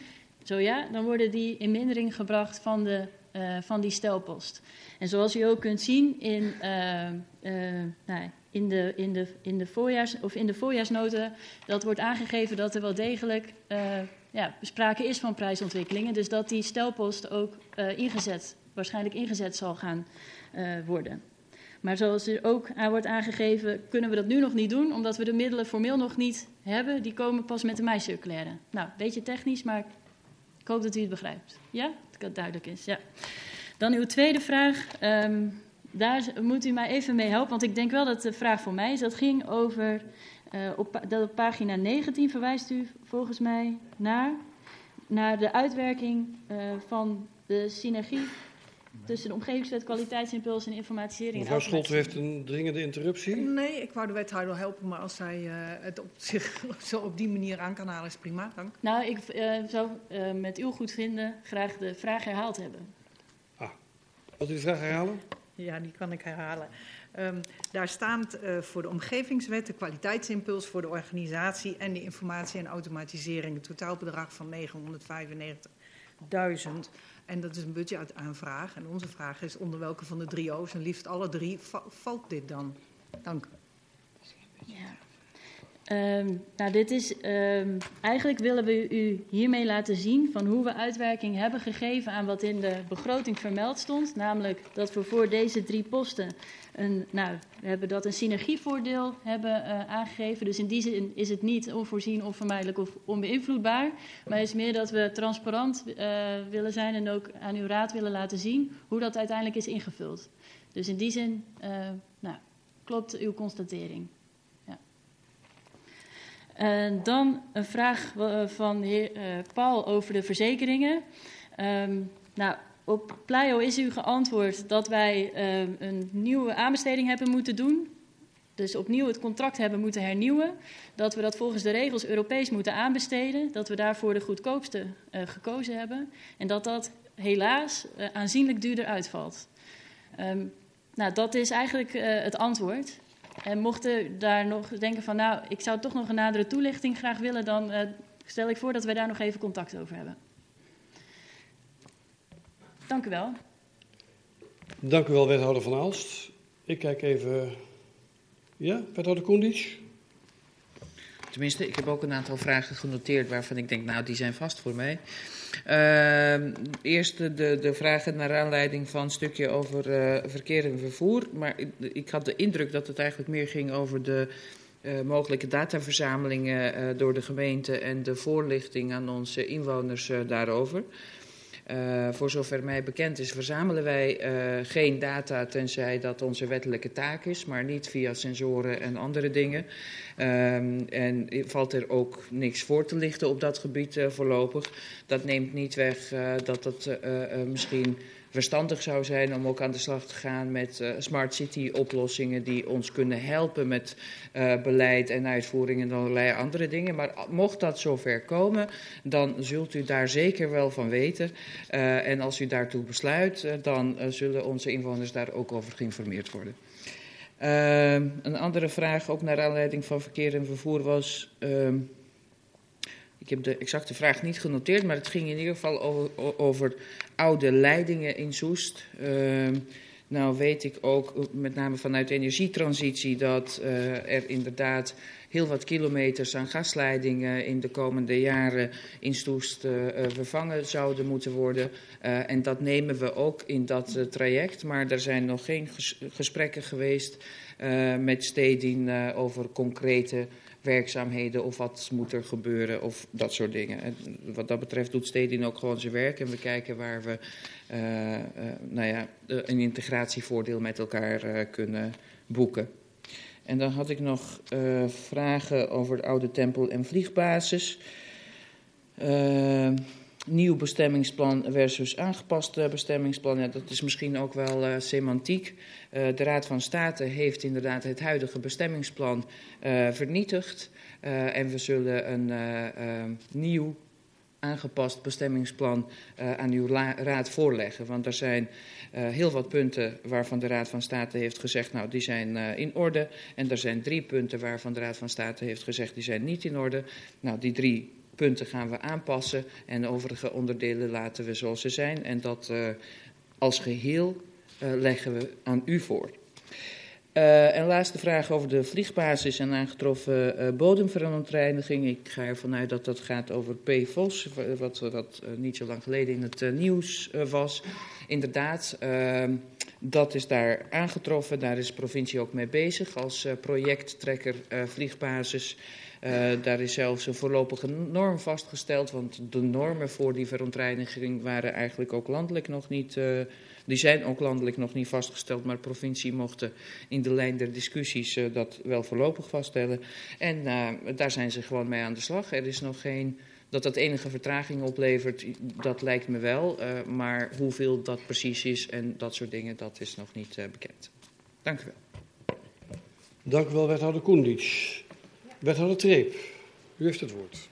Zo ja, dan worden die in mindering gebracht van, de, uh, van die stelpost. En zoals u ook kunt zien in, nou, in, de, in, de, in, de voorjaars, of in de voorjaarsnoten, dat wordt aangegeven dat er wel degelijk ja, sprake is van prijsontwikkelingen. Dus dat die stelpost ook uh, ingezet, waarschijnlijk ingezet zal gaan uh, worden. Maar zoals er ook aan wordt aangegeven, kunnen we dat nu nog niet doen, omdat we de middelen formeel nog niet hebben. Die komen pas met de meicirculaire. Nou, een beetje technisch, maar ik hoop dat u het begrijpt. Ja, dat het duidelijk is. Ja. Dan uw tweede vraag. Um, daar moet u mij even mee helpen, want ik denk wel dat de vraag voor mij is. Dat ging over uh, op, dat op pagina 19 verwijst u volgens mij naar, naar de uitwerking uh, van de synergie tussen de omgevingswet, kwaliteitsimpuls en informatisering. Mevrouw Scholt, heeft een dringende interruptie. Nee, ik wou de wethouder helpen, maar als zij uh, het op zich zo op die manier aan kan halen, is prima. Dank. Nou, ik zou met uw goed vinden graag de vraag herhaald hebben. Ah, wilt u de vraag herhalen? Ja, die kan ik herhalen. Um, daar staat uh, voor de omgevingswet de kwaliteitsimpuls voor de organisatie en de informatie en automatisering. Een totaalbedrag van 995.000. En dat is een budgetaanvraag. En onze vraag is onder welke van de drie O's, en liefst alle drie, valt dit dan? Dank. Ja. Um, nou, dit is, um, eigenlijk willen we u hiermee laten zien van hoe we uitwerking hebben gegeven aan wat in de begroting vermeld stond. Namelijk dat we voor deze drie posten een, nou, we hebben dat een synergievoordeel hebben uh, aangegeven. Dus in die zin is het niet onvoorzien, onvermijdelijk of onbeïnvloedbaar. Maar het is meer dat we transparant uh, willen zijn en ook aan uw raad willen laten zien hoe dat uiteindelijk is ingevuld. Dus in die zin uh, nou, klopt uw constatering. En dan een vraag van de heer uh, Paul over de verzekeringen. Um, nou, op Pleio is u geantwoord dat wij um, een nieuwe aanbesteding hebben moeten doen. Dus opnieuw het contract hebben moeten hernieuwen. Dat we dat volgens de regels Europees moeten aanbesteden. Dat we daarvoor de goedkoopste gekozen hebben. En dat dat helaas aanzienlijk duurder uitvalt. Um, nou, dat is eigenlijk het antwoord. En mochten daar nog denken van, nou, ik zou toch nog een nadere toelichting graag willen, dan uh, stel ik voor dat wij daar nog even contact over hebben. Dank u wel. Dank u wel, wethouder Van Aalst. Ik kijk even. Ja, wethouder Koendic? Tenminste, ik heb ook een aantal vragen genoteerd waarvan ik denk, nou, die zijn vast voor mij. Uh, eerst de, de vragen naar aanleiding van een stukje over uh, verkeer en vervoer. Maar ik, had de indruk dat het eigenlijk meer ging over de uh, mogelijke dataverzamelingen uh, door de gemeente en de voorlichting aan onze inwoners daarover. Uh, voor zover mij bekend is, verzamelen wij uh, geen data tenzij dat onze wettelijke taak is, maar niet via sensoren en andere dingen. Um, en valt er ook niks voor te lichten op dat gebied uh, voorlopig. Dat neemt niet weg dat het misschien verstandig zou zijn om ook aan de slag te gaan met uh, smart city oplossingen die ons kunnen helpen met uh, beleid en uitvoering en allerlei andere dingen. Maar mocht dat zover komen, dan zult u daar zeker wel van weten. Uh, en als u daartoe besluit, dan zullen onze inwoners daar ook over geïnformeerd worden. een andere vraag, ook naar aanleiding van verkeer en vervoer, was. Ik heb de exacte vraag niet genoteerd, maar het ging in ieder geval over, over oude leidingen in Soest. Uh, nou weet ik ook, met name vanuit de energietransitie, dat uh, er inderdaad heel wat kilometers aan gasleidingen in de komende jaren in Soest uh, vervangen zouden moeten worden. En dat nemen we ook in dat traject, maar er zijn nog geen ges gesprekken geweest met Stedin over concrete werkzaamheden of wat moet er gebeuren of dat soort dingen. En wat dat betreft doet Stedin ook gewoon zijn werk en we kijken waar we uh, nou ja, een integratievoordeel met elkaar kunnen boeken. En dan had ik nog vragen over de oude tempel en vliegbasis nieuw bestemmingsplan versus aangepast bestemmingsplan. Ja, dat is misschien ook wel uh, semantiek. Uh, de Raad van State heeft inderdaad het huidige bestemmingsplan vernietigd. en we zullen een nieuw aangepast bestemmingsplan aan uw raad voorleggen. Want er zijn heel wat punten waarvan de Raad van State heeft gezegd, nou die zijn in orde. En er zijn drie punten waarvan de Raad van State heeft gezegd, die zijn niet in orde. Nou, die drie punten gaan we aanpassen en de overige onderdelen laten we zoals ze zijn. En dat uh, als geheel uh, leggen we aan u voor. Uh, en laatste vraag over de vliegbasis en aangetroffen bodemverontreiniging. Ik ga ervan uit dat dat gaat over PFOS, wat, wat niet zo lang geleden in het nieuws was. Inderdaad, dat is daar aangetroffen. Daar is de provincie ook mee bezig als projecttrekker vliegbasis. Uh, daar is zelfs een voorlopige norm vastgesteld, want de normen voor die verontreiniging waren eigenlijk ook landelijk nog niet, uh, die zijn ook landelijk nog niet vastgesteld, maar de provincie mocht in de lijn der discussies uh, dat wel voorlopig vaststellen. En daar zijn ze gewoon mee aan de slag. Er is nog geen, dat dat enige vertraging oplevert, dat lijkt me wel, maar hoeveel dat precies is en dat soort dingen, dat is nog niet bekend. Dank u wel. Dank u wel, wethouder Koendic. Wethouder Treep, u heeft het woord.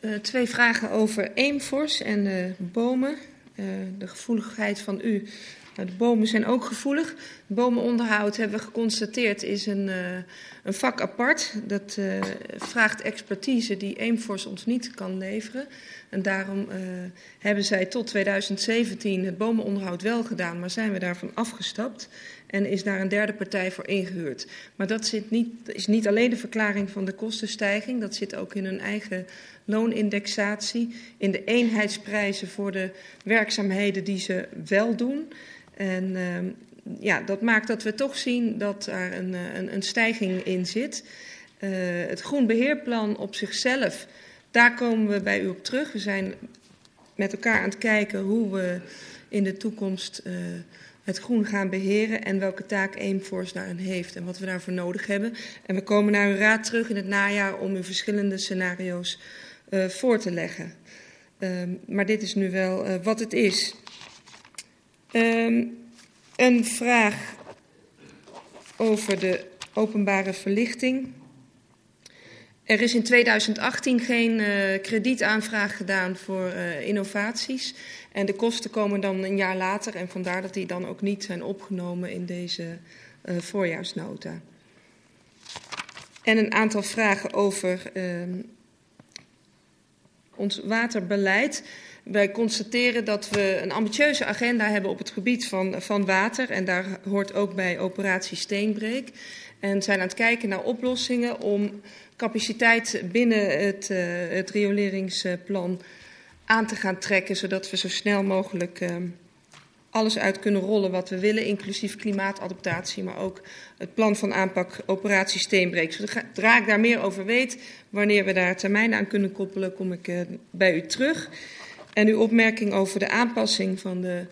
Uh, twee vragen over Eemfors en bomen. Uh, de gevoeligheid van u. Nou, de bomen zijn ook gevoelig. Bomenonderhoud hebben we geconstateerd is een, uh, een vak apart. Dat vraagt expertise die Eemfors ons niet kan leveren. En daarom hebben zij tot 2017 het bomenonderhoud wel gedaan, maar zijn we daarvan afgestapt en is daar een derde partij voor ingehuurd. Maar dat zit niet, is niet alleen de verklaring van de kostenstijging, dat zit ook in hun eigen loonindexatie, in de eenheidsprijzen voor de werkzaamheden die ze wel doen. En uh, ja, dat maakt dat we toch zien dat daar een, eh, een, een stijging in zit. Uh, het groenbeheerplan op zichzelf, daar komen we bij u op terug. We zijn met elkaar aan het kijken hoe we in de toekomst uh, het groen gaan beheren en welke taak Aimforce daarin heeft en wat we daarvoor nodig hebben. En we komen naar uw raad terug in het najaar om u verschillende scenario's uh, voor te leggen. Um, maar dit is nu wel uh, wat het is. Um, een vraag over de openbare verlichting. Er is in 2018 geen uh, kredietaanvraag gedaan voor innovaties. En de kosten komen dan een jaar later. En vandaar dat die dan ook niet zijn opgenomen in deze uh, voorjaarsnota. En een aantal vragen over uh, ons waterbeleid. Wij constateren dat we een ambitieuze agenda hebben op het gebied van, van water. En daar hoort ook bij operatie Steenbreek. En zijn aan het kijken naar oplossingen om capaciteit binnen het, uh, het rioleringsplan aan te gaan trekken. Zodat we zo snel mogelijk uh, alles uit kunnen rollen wat we willen. Inclusief klimaatadaptatie, maar ook het plan van aanpak operatie Steenbreek. Zodra ik daar meer over weet, wanneer we daar termijnen aan kunnen koppelen, kom ik uh, bij u terug. En uw opmerking over de aanpassing van de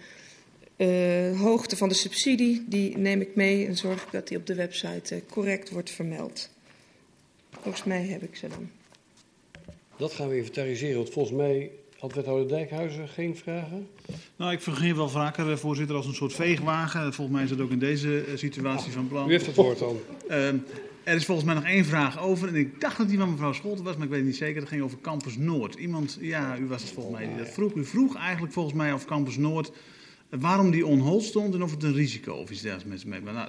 uh, hoogte van de subsidie, die neem ik mee en zorg ik dat die op de website uh, correct wordt vermeld. Volgens mij heb ik ze dan. Dat gaan we inventariseren, want volgens mij had wethouder Dijkhuizen geen vragen. Nou, ik vergeet wel vaker, voorzitter, als een soort veegwagen. Volgens mij is dat ook in deze situatie van plan. U heeft het woord dan. Uh, er is volgens mij nog één vraag over. En ik dacht dat die van mevrouw Scholten was, maar ik weet het niet zeker. Dat ging over Campus Noord. Iemand, ja, u was het volgens mij die dat vroeg. U vroeg eigenlijk volgens mij of Campus Noord waarom die on stond en of het een risico of iets dergelijks met me. Nou,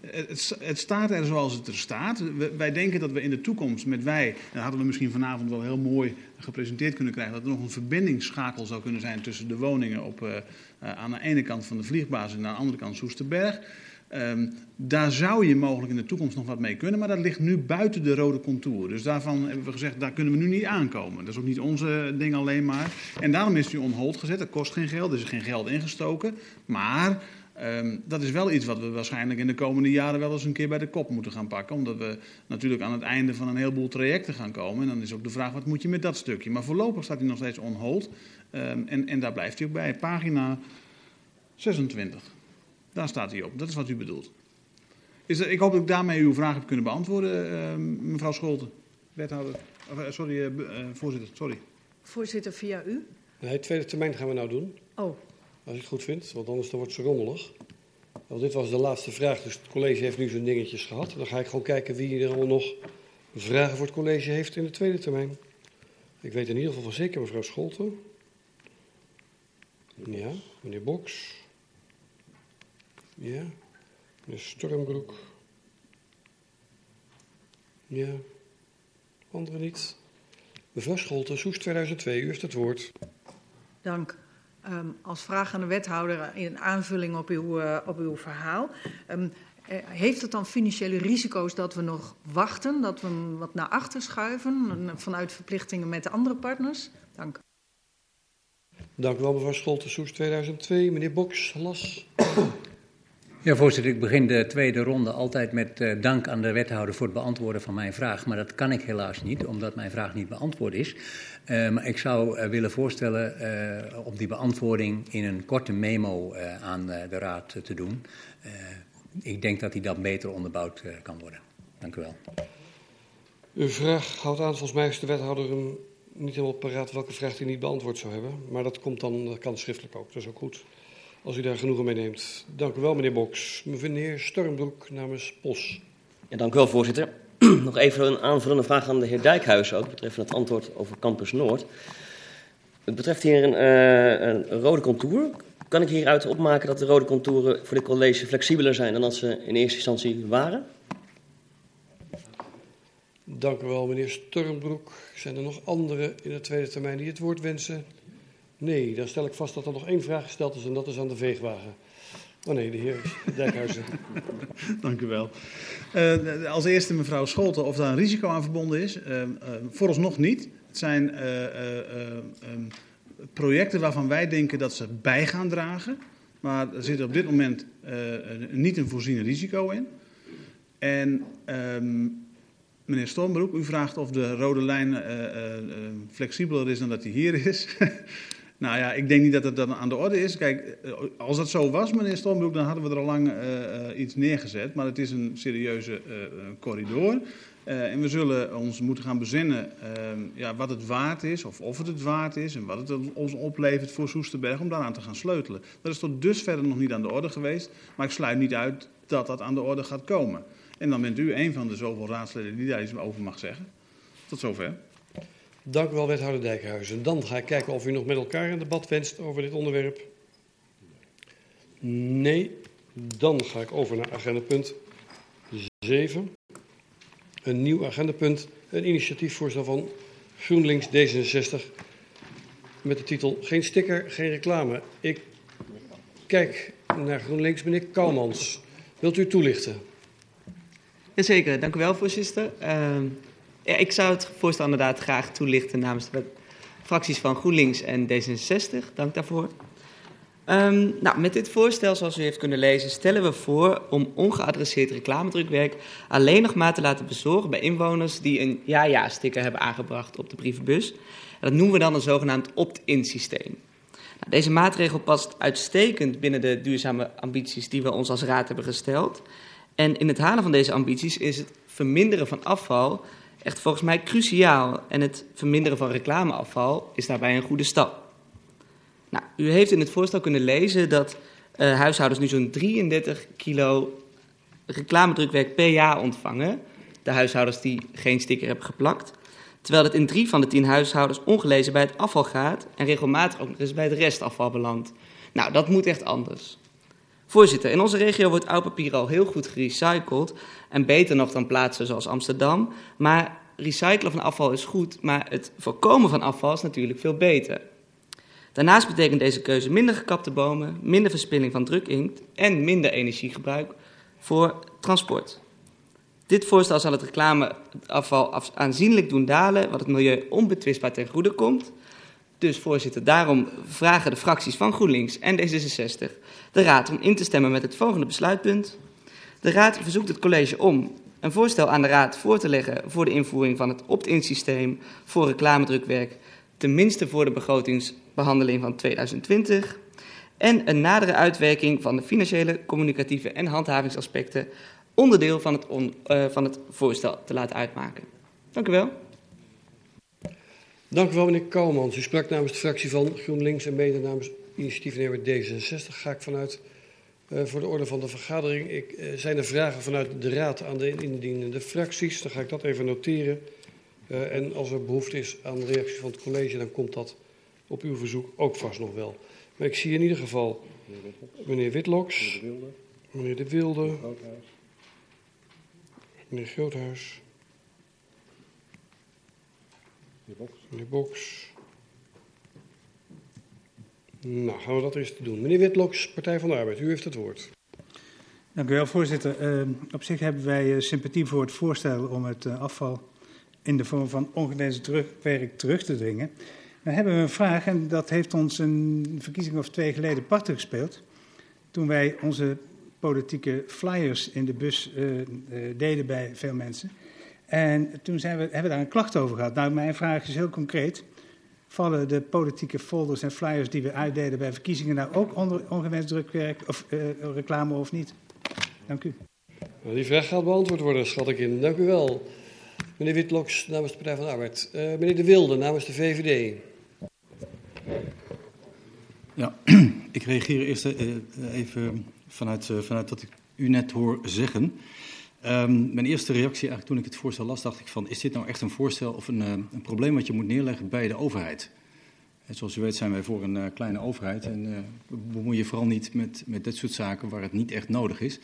het, het, staat er zoals het er staat. Wij denken dat we in de toekomst met wij, dat hadden we misschien vanavond wel heel mooi gepresenteerd kunnen krijgen, dat er nog een verbindingsschakel zou kunnen zijn tussen de woningen op, uh, aan de ene kant van de vliegbasis en aan de andere kant Soesterberg. Um, daar zou je mogelijk in de toekomst nog wat mee kunnen, maar dat ligt nu buiten de rode contour. Dus daarvan hebben we gezegd, daar kunnen we nu niet aankomen. Dat is ook niet onze ding alleen maar. En daarom is die on hold gezet. Dat kost geen geld, er is geen geld ingestoken. Maar um, dat is wel iets wat we waarschijnlijk in de komende jaren wel eens een keer bij de kop moeten gaan pakken. Omdat we natuurlijk aan het einde van een heleboel trajecten gaan komen. En dan is ook de vraag, wat moet je met dat stukje? Maar voorlopig staat hij nog steeds on hold. Um, en, en daar blijft hij ook bij. Pagina 26. Daar staat hij op. Dat is wat u bedoelt. Is er, ik hoop dat ik daarmee uw vraag heb kunnen beantwoorden, uh, mevrouw Scholten. Wethouder. Uh, sorry, uh, voorzitter. Sorry. Voorzitter, via u? Nee, tweede termijn gaan we nou doen. Oh. Als ik het goed vind, want anders dan wordt ze rommelig. Want dit was de laatste vraag, dus het college heeft nu zijn dingetjes gehad. Dan ga ik gewoon kijken wie er allemaal nog vragen voor het college heeft in de tweede termijn. Ik weet in ieder geval van zeker mevrouw Scholten. Ja, meneer Boks. Ja, meneer Stormbroek. Ja, anderen niet. Mevrouw Scholten, Soes 2002, u heeft het woord. Dank. Um, als vraag aan de wethouder in aanvulling op uw, uh, op uw verhaal. Um, heeft het dan financiële risico's dat we nog wachten, dat we hem wat naar achter schuiven vanuit verplichtingen met de andere partners? Dank. Dank u wel, mevrouw Scholten, Soes 2002. Meneer Boks, Las. Ja, voorzitter, ik begin de tweede ronde altijd met uh, dank aan de wethouder voor het beantwoorden van mijn vraag. Maar dat kan ik helaas niet, omdat mijn vraag niet beantwoord is. Uh, maar ik zou uh, willen voorstellen om die beantwoording in een korte memo aan de raad te doen. ik denk dat die dan beter onderbouwd kan worden. Dank u wel. Uw vraag houdt aan, volgens mij is de wethouder hem niet helemaal paraat welke vraag hij niet beantwoord zou hebben. Maar dat komt dan, kan schriftelijk ook, dat is ook goed als u daar genoegen mee neemt. Dank u wel, meneer Boks. Meneer Stormbroek namens POS. Ja, dank u wel, voorzitter. Nog even een aanvullende vraag aan de heer Dijkhuizen ook, betreffende het antwoord over Campus Noord. Het betreft hier een, uh, een rode contour. Kan ik hieruit opmaken dat de rode contouren voor dit college flexibeler zijn dan dat ze in eerste instantie waren? Dank u wel, meneer Stormbroek. Zijn er nog anderen in de tweede termijn die het woord wensen? Nee, dan stel ik vast dat er nog één vraag gesteld is en dat is aan de veegwagen. Oh nee, de heer Dijkhuizen. Dank u wel. Uh, als eerste mevrouw Scholten, of daar een risico aan verbonden is. Uh, uh, vooralsnog niet. Het zijn um, projecten waarvan wij denken dat ze bij gaan dragen. Maar er zit op dit moment niet een voorzien risico in. En um, meneer Stormbroek, u vraagt of de rode lijn flexibeler is dan dat die hier is. Nou ja, ik denk niet dat het dan aan de orde is. Kijk, als dat zo was, meneer Stormbroek, dan hadden we er al lang uh, uh, iets neergezet. Maar het is een serieuze corridor. en we zullen ons moeten gaan bezinnen ja, wat het waard is, of of het het waard is, en wat het ons oplevert voor Soesterberg om daaraan te gaan sleutelen. Dat is tot dusver nog niet aan de orde geweest, maar ik sluit niet uit dat dat aan de orde gaat komen. En dan bent u een van de zoveel raadsleden die daar iets over mag zeggen. Tot zover. Dank u wel, wethouder Dijkhuizen. Dan ga ik kijken of u nog met elkaar een debat wenst over dit onderwerp. Nee. Dan ga ik over naar agendapunt 7. Een nieuw agendapunt, een initiatiefvoorstel van GroenLinks D66 met de titel Geen sticker, geen reclame. Ik kijk naar GroenLinks, meneer Kouwmans. Wilt u toelichten? Jazeker, dank u wel, voorzitter. Uh, ik zou het voorstel inderdaad graag toelichten namens de fracties van GroenLinks en D66. Dank daarvoor. Um, nou, met dit voorstel, zoals u heeft kunnen lezen, stellen we voor om ongeadresseerd reclamedrukwerk alleen nog maar te laten bezorgen bij inwoners die een ja-ja-sticker hebben aangebracht op de brievenbus. En dat noemen we dan een zogenaamd opt-in systeem. Nou, deze maatregel past uitstekend binnen de duurzame ambities die we ons als raad hebben gesteld. En in het halen van deze ambities is het verminderen van afval echt volgens mij cruciaal. En het verminderen van reclameafval is daarbij een goede stap. Nou, u heeft in het voorstel kunnen lezen dat uh, huishoudens nu zo'n 33 kilo reclamedrukwerk per jaar ontvangen. De huishoudens die geen sticker hebben geplakt. Terwijl het in drie van de tien huishoudens ongelezen bij het afval gaat en regelmatig ook nog eens bij het restafval belandt. Nou, dat moet echt anders. Voorzitter, in onze regio wordt oud papier al heel goed gerecycled en beter nog dan plaatsen zoals Amsterdam. Maar recyclen van afval is goed, maar het voorkomen van afval is natuurlijk veel beter. Daarnaast betekent deze keuze minder gekapte bomen, minder verspilling van drukinkt en minder energiegebruik voor transport. Dit voorstel zal het reclameafval aanzienlijk doen dalen, wat het milieu onbetwistbaar ten goede komt. Dus voorzitter, daarom vragen de fracties van GroenLinks en D66 de Raad om in te stemmen met het volgende besluitpunt. De Raad verzoekt het college om een voorstel aan de Raad voor te leggen voor de invoering van het opt-in systeem voor reclamedrukwerk, tenminste voor de begrotingsbehandeling van 2020. En een nadere uitwerking van de financiële, communicatieve en handhavingsaspecten onderdeel van het, uh, van het voorstel te laten uitmaken. Dank u wel. Dank u wel, meneer Kouwmans. U sprak namens de fractie van GroenLinks en mede namens initiatiefnemer D66. Ga ik vanuit uh, voor de orde van de vergadering. Ik, uh, zijn er vragen vanuit de Raad aan de indienende fracties? Dan ga ik dat even noteren. Uh, en als er behoefte is aan de reactie van het college, dan komt dat op uw verzoek ook vast nog wel. Maar ik zie in ieder geval meneer Witloks, meneer De Wilde, meneer Groothuis, meneer Boks. Nou, gaan we dat eerst doen. Meneer Witloks, Partij van de Arbeid, u heeft het woord. Dank u wel, voorzitter. Uh, op zich hebben wij uh, sympathie voor het voorstel om het uh, afval in de vorm van ongelezen terugwerk terug te dringen. Dan hebben we een vraag, en dat heeft ons een verkiezing of twee geleden parten gespeeld. Toen wij onze politieke flyers in de bus deden bij veel mensen. En toen zijn we, hebben we daar een klacht over gehad. Nou, mijn vraag is heel concreet vallen de politieke folders en flyers die we uitdelen bij verkiezingen nou ook onder ongewenst drukwerk of uh, reclame of niet? Dank u. Nou, die vraag gaat beantwoord worden, schat ik in. Dank u wel. Meneer Witloks namens de Partij van de Arbeid. Uh, meneer De Wilde namens de VVD. Ja, ik reageer eerst uh, even vanuit, vanuit wat ik u net hoor zeggen. Um, mijn eerste reactie eigenlijk toen ik het voorstel las, dacht ik van, is dit nou echt een voorstel of een, uh, een probleem wat je moet neerleggen bij de overheid? En zoals u weet zijn wij voor een uh, kleine overheid en uh, bemoei je vooral niet met, met dit soort zaken waar het niet echt nodig is.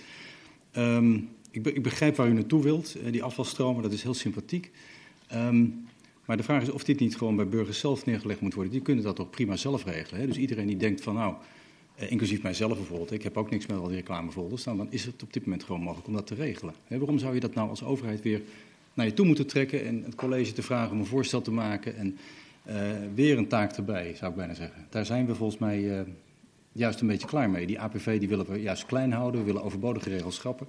Um, ik, ik, begrijp waar u naartoe wilt, die afvalstromen, dat is heel sympathiek. Um, maar de vraag is of dit niet gewoon bij burgers zelf neergelegd moet worden. Die kunnen dat toch prima zelf regelen. Hè? Dus iedereen die denkt van nou, inclusief mijzelf bijvoorbeeld. Ik heb ook niks met al die reclamefolders. Nou, dan is het op dit moment gewoon mogelijk om dat te regelen. Waarom zou je dat nou als overheid weer naar je toe moeten trekken en het college te vragen om een voorstel te maken en uh, weer een taak erbij, zou ik bijna zeggen. Daar zijn we volgens mij uh, juist een beetje klaar mee. Die APV die willen we juist klein houden, we willen overbodige regels schrappen.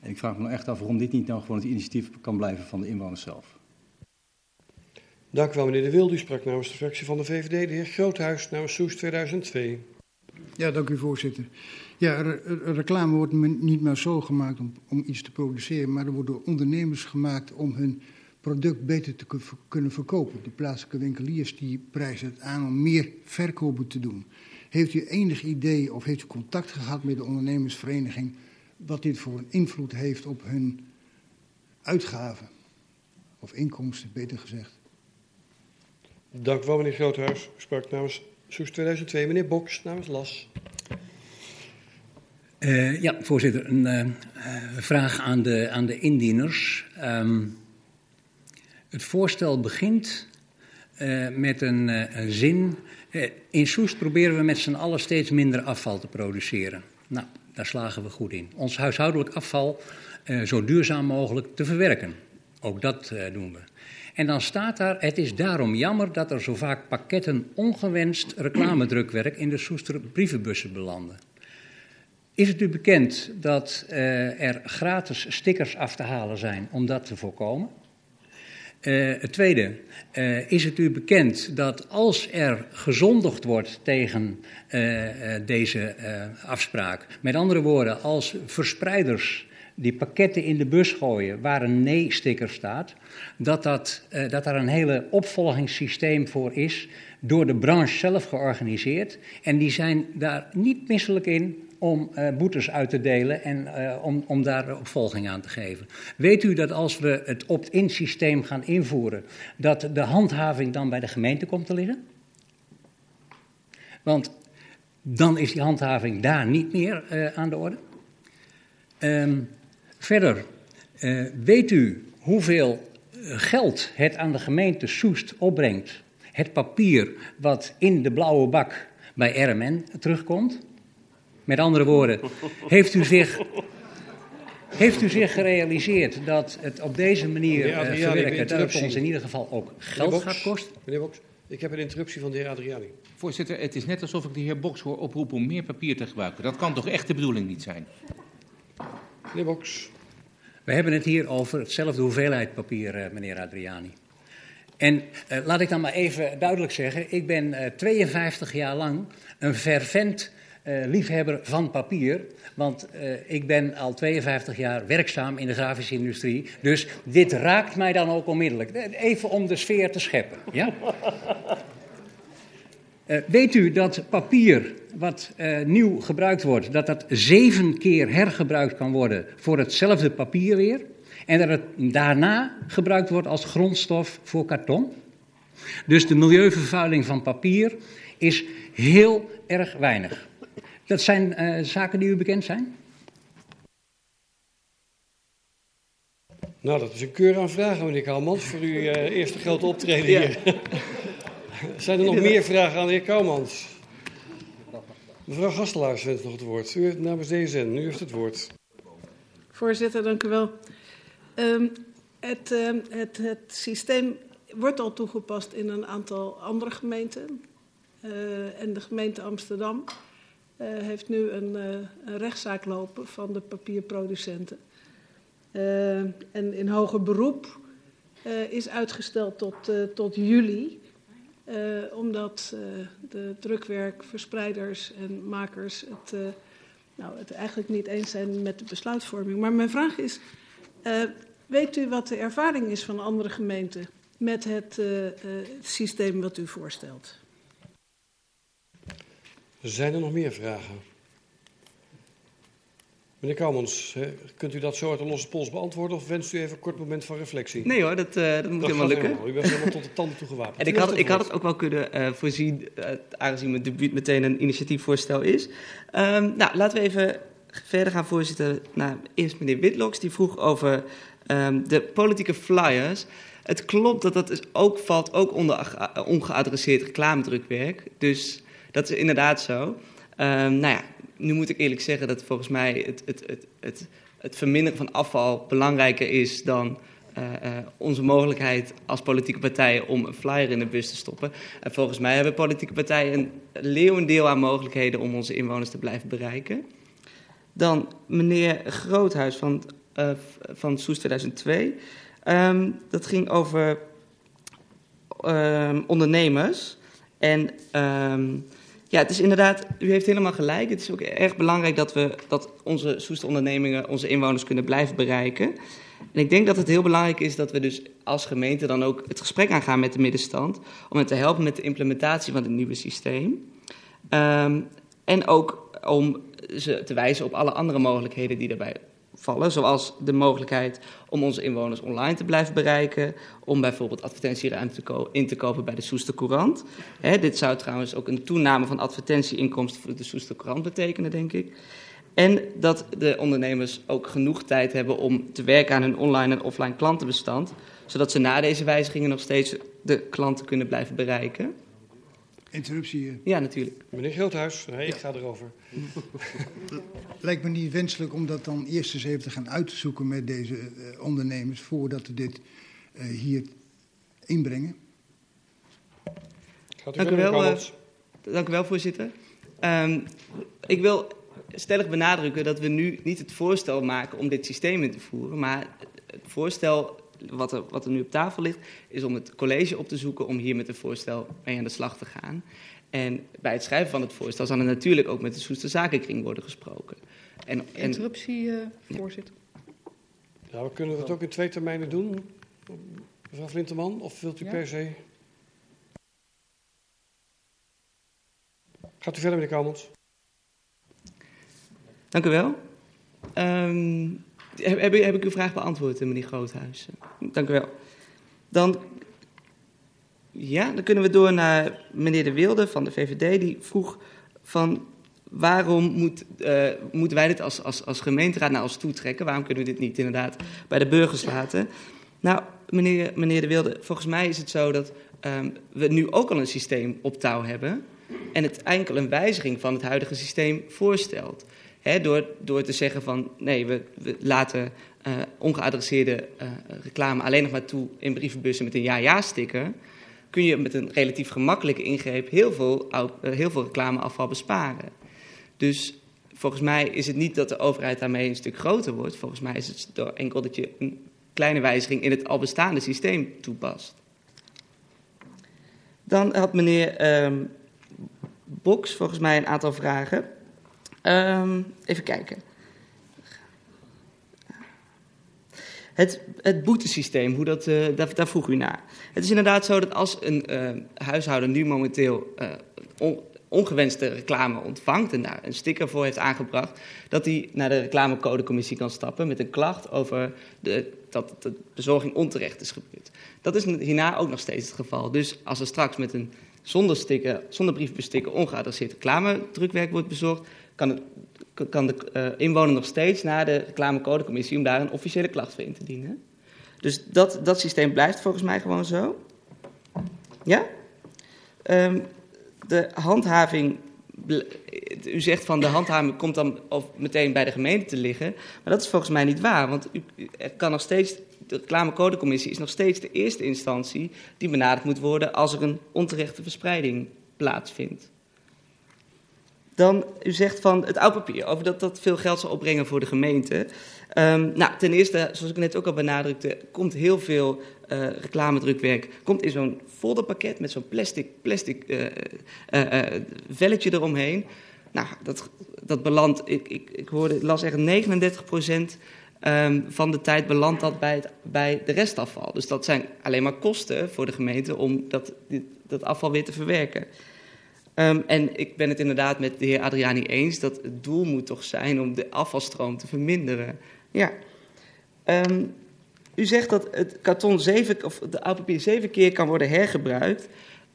En ik vraag me nou echt af waarom dit niet nou gewoon het initiatief kan blijven van de inwoners zelf. Dank u wel, meneer De Wilde. U sprak namens de fractie van de VVD, de heer Groothuis, namens Soes 2002. Ja, dank u voorzitter. Ja, re reclame wordt niet maar zo gemaakt om, om iets te produceren, maar er worden ondernemers gemaakt om hun product beter te kunnen verkopen. De plaatselijke winkeliers die prijzen het aan om meer verkopen te doen. Heeft u enig idee of heeft u contact gehad met de ondernemersvereniging wat dit voor een invloed heeft op hun uitgaven? Of inkomsten, beter gezegd. Dank u wel, meneer Groothuis. U sprak namens Soes 2002, meneer Boks, namens LAS. Uh, ja, voorzitter, een uh, vraag aan de, aan de indieners. Um, het voorstel begint met een, een zin. in Soest proberen we met z'n allen steeds minder afval te produceren. Nou, daar slagen we goed in. Ons huishoudelijk afval zo duurzaam mogelijk te verwerken. Ook dat doen we. En dan staat daar: Het is daarom jammer dat er zo vaak pakketten ongewenst reclamedrukwerk in de Soester brievenbussen belanden. Is het u bekend dat uh, er gratis stickers af te halen zijn om dat te voorkomen? Uh, het tweede, uh, is het u bekend dat als er gezondigd wordt tegen deze afspraak, met andere woorden, als verspreiders die pakketten in de bus gooien waar een nee-sticker staat, dat, dat, dat daar een hele opvolgingssysteem voor is, door de branche zelf georganiseerd. En die zijn daar niet misselijk in om uh, boetes uit te delen en uh, om, om daar opvolging aan te geven. Weet u dat als we het opt-in systeem gaan invoeren, dat de handhaving dan bij de gemeente komt te liggen? Want dan is die handhaving daar niet meer aan de orde. Um, verder, weet u hoeveel geld het aan de gemeente Soest opbrengt? Het papier wat in de blauwe bak bij RMN terugkomt? Met andere woorden, heeft u zich, heeft u zich gerealiseerd dat het op deze manier uh, verwerken, dat het ons in ieder geval ook geld Boks, gaat kosten? Meneer Boks, ik heb een interruptie van de heer Adriani. Voorzitter, het is net alsof ik de heer Boks hoor oproepen om meer papier te gebruiken. Dat kan toch echt de bedoeling niet zijn? Meneer Boks. We hebben het hier over hetzelfde hoeveelheid papier, uh, meneer Adriani. En uh, laat ik dan maar even duidelijk zeggen, ik ben uh, 52 jaar lang een fervent uh, liefhebber van papier. Want ik ben al 52 jaar werkzaam in de grafische industrie. Dus dit raakt mij dan ook onmiddellijk. Even om de sfeer te scheppen. Ja? Weet u dat papier wat nieuw gebruikt wordt, dat dat zeven keer hergebruikt kan worden voor hetzelfde papier weer? En dat het daarna gebruikt wordt als grondstof voor karton? Dus de milieuvervuiling van papier is heel erg weinig. Dat zijn uh, zaken die u bekend zijn? Nou, dat is een keur aan vragen, meneer Kouwmans, voor uw uh, eerste grote optreden ja. hier. zijn er nog meer vragen aan de heer Kouwmans? Mevrouw Gastelaars wenst nog het woord. U heeft namens DSN, nu heeft het woord. Voorzitter, dank u wel. Um, het, uh, het, het systeem wordt al toegepast in een aantal andere gemeenten. Uh, en de gemeente Amsterdam uh, heeft nu een, uh, rechtszaak lopen van de papierproducenten. En in hoger beroep is uitgesteld tot, tot juli, omdat de drukwerkverspreiders en makers het, nou, het eigenlijk niet eens zijn met de besluitvorming. Maar mijn vraag is, weet u wat de ervaring is van andere gemeenten met het systeem wat u voorstelt? Zijn er nog meer vragen? Meneer Kouwmans, kunt u dat zo uit de losse pols beantwoorden of wenst u even een kort moment van reflectie? Nee hoor, dat, uh, dat moet dat helemaal lukken. Helemaal. U bent helemaal tot de tanden toe gewapend. En ik had, ik had het ook wel kunnen uh, voorzien, uh, aangezien mijn debuut meteen een initiatiefvoorstel is. Um, nou, laten we even verder gaan, voorzitter. Nou, eerst meneer Witloks, die vroeg over um, de politieke flyers. Het klopt dat dat dus ook valt ook onder ongeadresseerd reclamedrukwerk. Dus dat is inderdaad zo. Um, nou ja, nu moet ik eerlijk zeggen dat volgens mij het, het, het, het, het verminderen van afval belangrijker is dan uh, uh, onze mogelijkheid als politieke partijen om een flyer in de bus te stoppen. En volgens mij hebben politieke partijen een leeuwendeel aan mogelijkheden om onze inwoners te blijven bereiken. Dan meneer Groothuis van, uh, van Soes 2002. Um, dat ging over um, ondernemers. En ja, het is inderdaad, u heeft helemaal gelijk. Het is ook erg belangrijk dat we dat onze Soester ondernemingen onze inwoners kunnen blijven bereiken. En ik denk dat het heel belangrijk is dat we dus als gemeente dan ook het gesprek aangaan met de middenstand. Om hen te helpen met de implementatie van het nieuwe systeem. Um, en ook om ze te wijzen op alle andere mogelijkheden die daarbij vallen. Zoals de mogelijkheid om onze inwoners online te blijven bereiken. Om bijvoorbeeld advertentieruimte in te kopen bij de Soester Courant. Dit zou trouwens ook een toename van advertentieinkomsten voor de Soester Courant betekenen, denk ik. En dat de ondernemers ook genoeg tijd hebben om te werken aan hun online en offline klantenbestand, zodat ze na deze wijzigingen nog steeds de klanten kunnen blijven bereiken. Interruptie. Ja, natuurlijk. Meneer Groothuis, nee, ik ga erover. Lijkt me niet wenselijk om dat dan eerst eens even te gaan uitzoeken met deze eh, ondernemers voordat we dit eh, hier inbrengen. Gaat u Dank u wel, meneer eh, dank u wel voorzitter. Ehm, ik wil stellig benadrukken dat we nu niet het voorstel maken om dit systeem in te voeren, maar het voorstel wat er, wat er nu op tafel ligt, is om het college op te zoeken om hier met een voorstel mee aan de slag te gaan. En bij het schrijven van het voorstel zal er natuurlijk ook met de Soester Zakenkring worden gesproken. En, en, Interruptie, eh, voorzitter. Ja, we kunnen het ook in twee termijnen doen, mevrouw Flinterman, of wilt u Ja. per se? Gaat u verder, meneer Kamels? Dank u wel. Ehm, heb, heb, ik- uw vraag beantwoord, eh, meneer Groothuis? Dank u wel. Dan, ja, dan kunnen we door naar meneer De Wilde van de VVD. Die vroeg van waarom moet, eh, moeten wij dit als, als, als gemeenteraad naar ons toe trekken? Waarom kunnen we dit niet inderdaad bij de burgers laten? Nou, meneer, meneer De Wilde, volgens mij is het zo dat ehm, we nu ook al een systeem op touw hebben. En het enkel een wijziging van het huidige systeem voorstelt. Door, door te zeggen van nee, we, laten eh, ongeadresseerde eh, reclame alleen nog maar toe in brievenbussen met een ja-ja-sticker. Kun je met een relatief gemakkelijke ingreep heel veel, eh, heel veel reclameafval besparen. Dus volgens mij is het niet dat de overheid daarmee een stuk groter wordt. Volgens mij is het door enkel dat je een kleine wijziging in het al bestaande systeem toepast. Dan had meneer ehm Boks volgens mij een aantal vragen. Ehm, even kijken. Het, het boetesysteem, hoe dat, eh, daar, daar vroeg u naar. Het is inderdaad zo dat als een eh, huishouden nu momenteel eh, on- ongewenste reclame ontvangt en daar een sticker voor heeft aangebracht, dat hij naar de reclamecodecommissie kan stappen met een klacht over de, dat de bezorging onterecht is gebeurd. Dat is hierna ook nog steeds het geval. Dus als er straks met een zonder, sticker, zonder briefbesticker ongeadresseerd reclamedrukwerk wordt bezorgd, kan, kan de eh, inwoner nog steeds naar de reclamecodecommissie om daar een officiële klacht voor in te dienen. Dus dat, dat systeem blijft volgens mij gewoon zo. Ja? Ehm, de handhaving. U zegt van de handhaving komt dan of meteen bij de gemeente te liggen. Maar dat is volgens mij niet waar. Want u- er kan nog steeds. De reclamecodecommissie is nog steeds de eerste instantie die benaderd moet worden als er een onterechte verspreiding plaatsvindt. Dan, u zegt van het oud papier, over dat dat veel geld zal opbrengen voor de gemeente. Ehm, nou, ten eerste, zoals ik net ook al benadrukte, komt heel veel eh, reclamedrukwerk komt in zo'n folderpakket met zo'n plastic, plastic eh, eh, velletje eromheen. Nou, dat, dat belandt, ik, ik, ik hoorde, las echt 39% ehm, van de tijd belandt dat bij, bij de restafval. Dus dat zijn alleen maar kosten voor de gemeente om dat, dat afval weer te verwerken. Ehm, en ik ben het inderdaad met de heer Adriani eens dat het doel moet toch zijn om de afvalstroom te verminderen. Ja. Ehm, u zegt dat het karton zeven, of de oud papier zeven keer kan worden hergebruikt.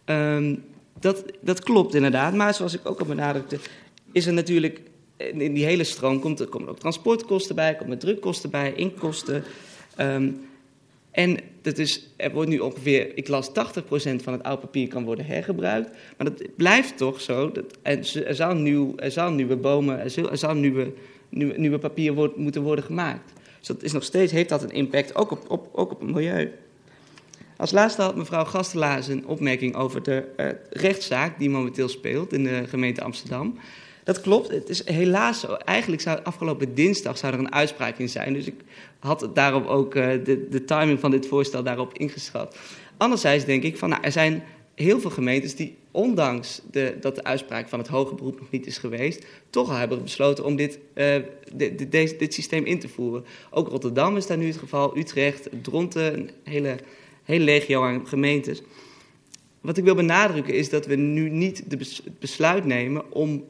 Ehm, dat, dat klopt inderdaad, maar zoals ik ook al benadrukte, is er natuurlijk in die hele stroom komt er komen ook transportkosten bij, komen drukkosten bij, inkkosten. Ehm, en dat is, er wordt nu ongeveer, ik las 80% van het oud papier kan worden hergebruikt. Maar dat blijft toch zo. Dat, er, zal nieuw, er zal nieuwe bomen, er zal, er nieuwe, nieuwe papier wordt- moeten worden gemaakt. Dus dat is nog steeds, heeft dat een impact, ook op, op, ook op het milieu. Als laatste had mevrouw Gastelaars een opmerking over de eh, rechtszaak die momenteel speelt in de gemeente Amsterdam. Dat klopt, het is helaas zo. Eigenlijk zou afgelopen dinsdag zou er een uitspraak in zijn. Dus ik had daarop ook eh, de, de timing van dit voorstel daarop ingeschat. Anderzijds denk ik van, nou, er zijn heel veel gemeentes die, ondanks de, dat de uitspraak van het hoge beroep nog niet is geweest, toch al hebben besloten om dit, eh, de- dit systeem in te voeren. Ook Rotterdam is daar nu het geval, Utrecht, Dronten, een hele, hele legio aan gemeentes. Wat ik wil benadrukken is dat we nu niet het besluit nemen om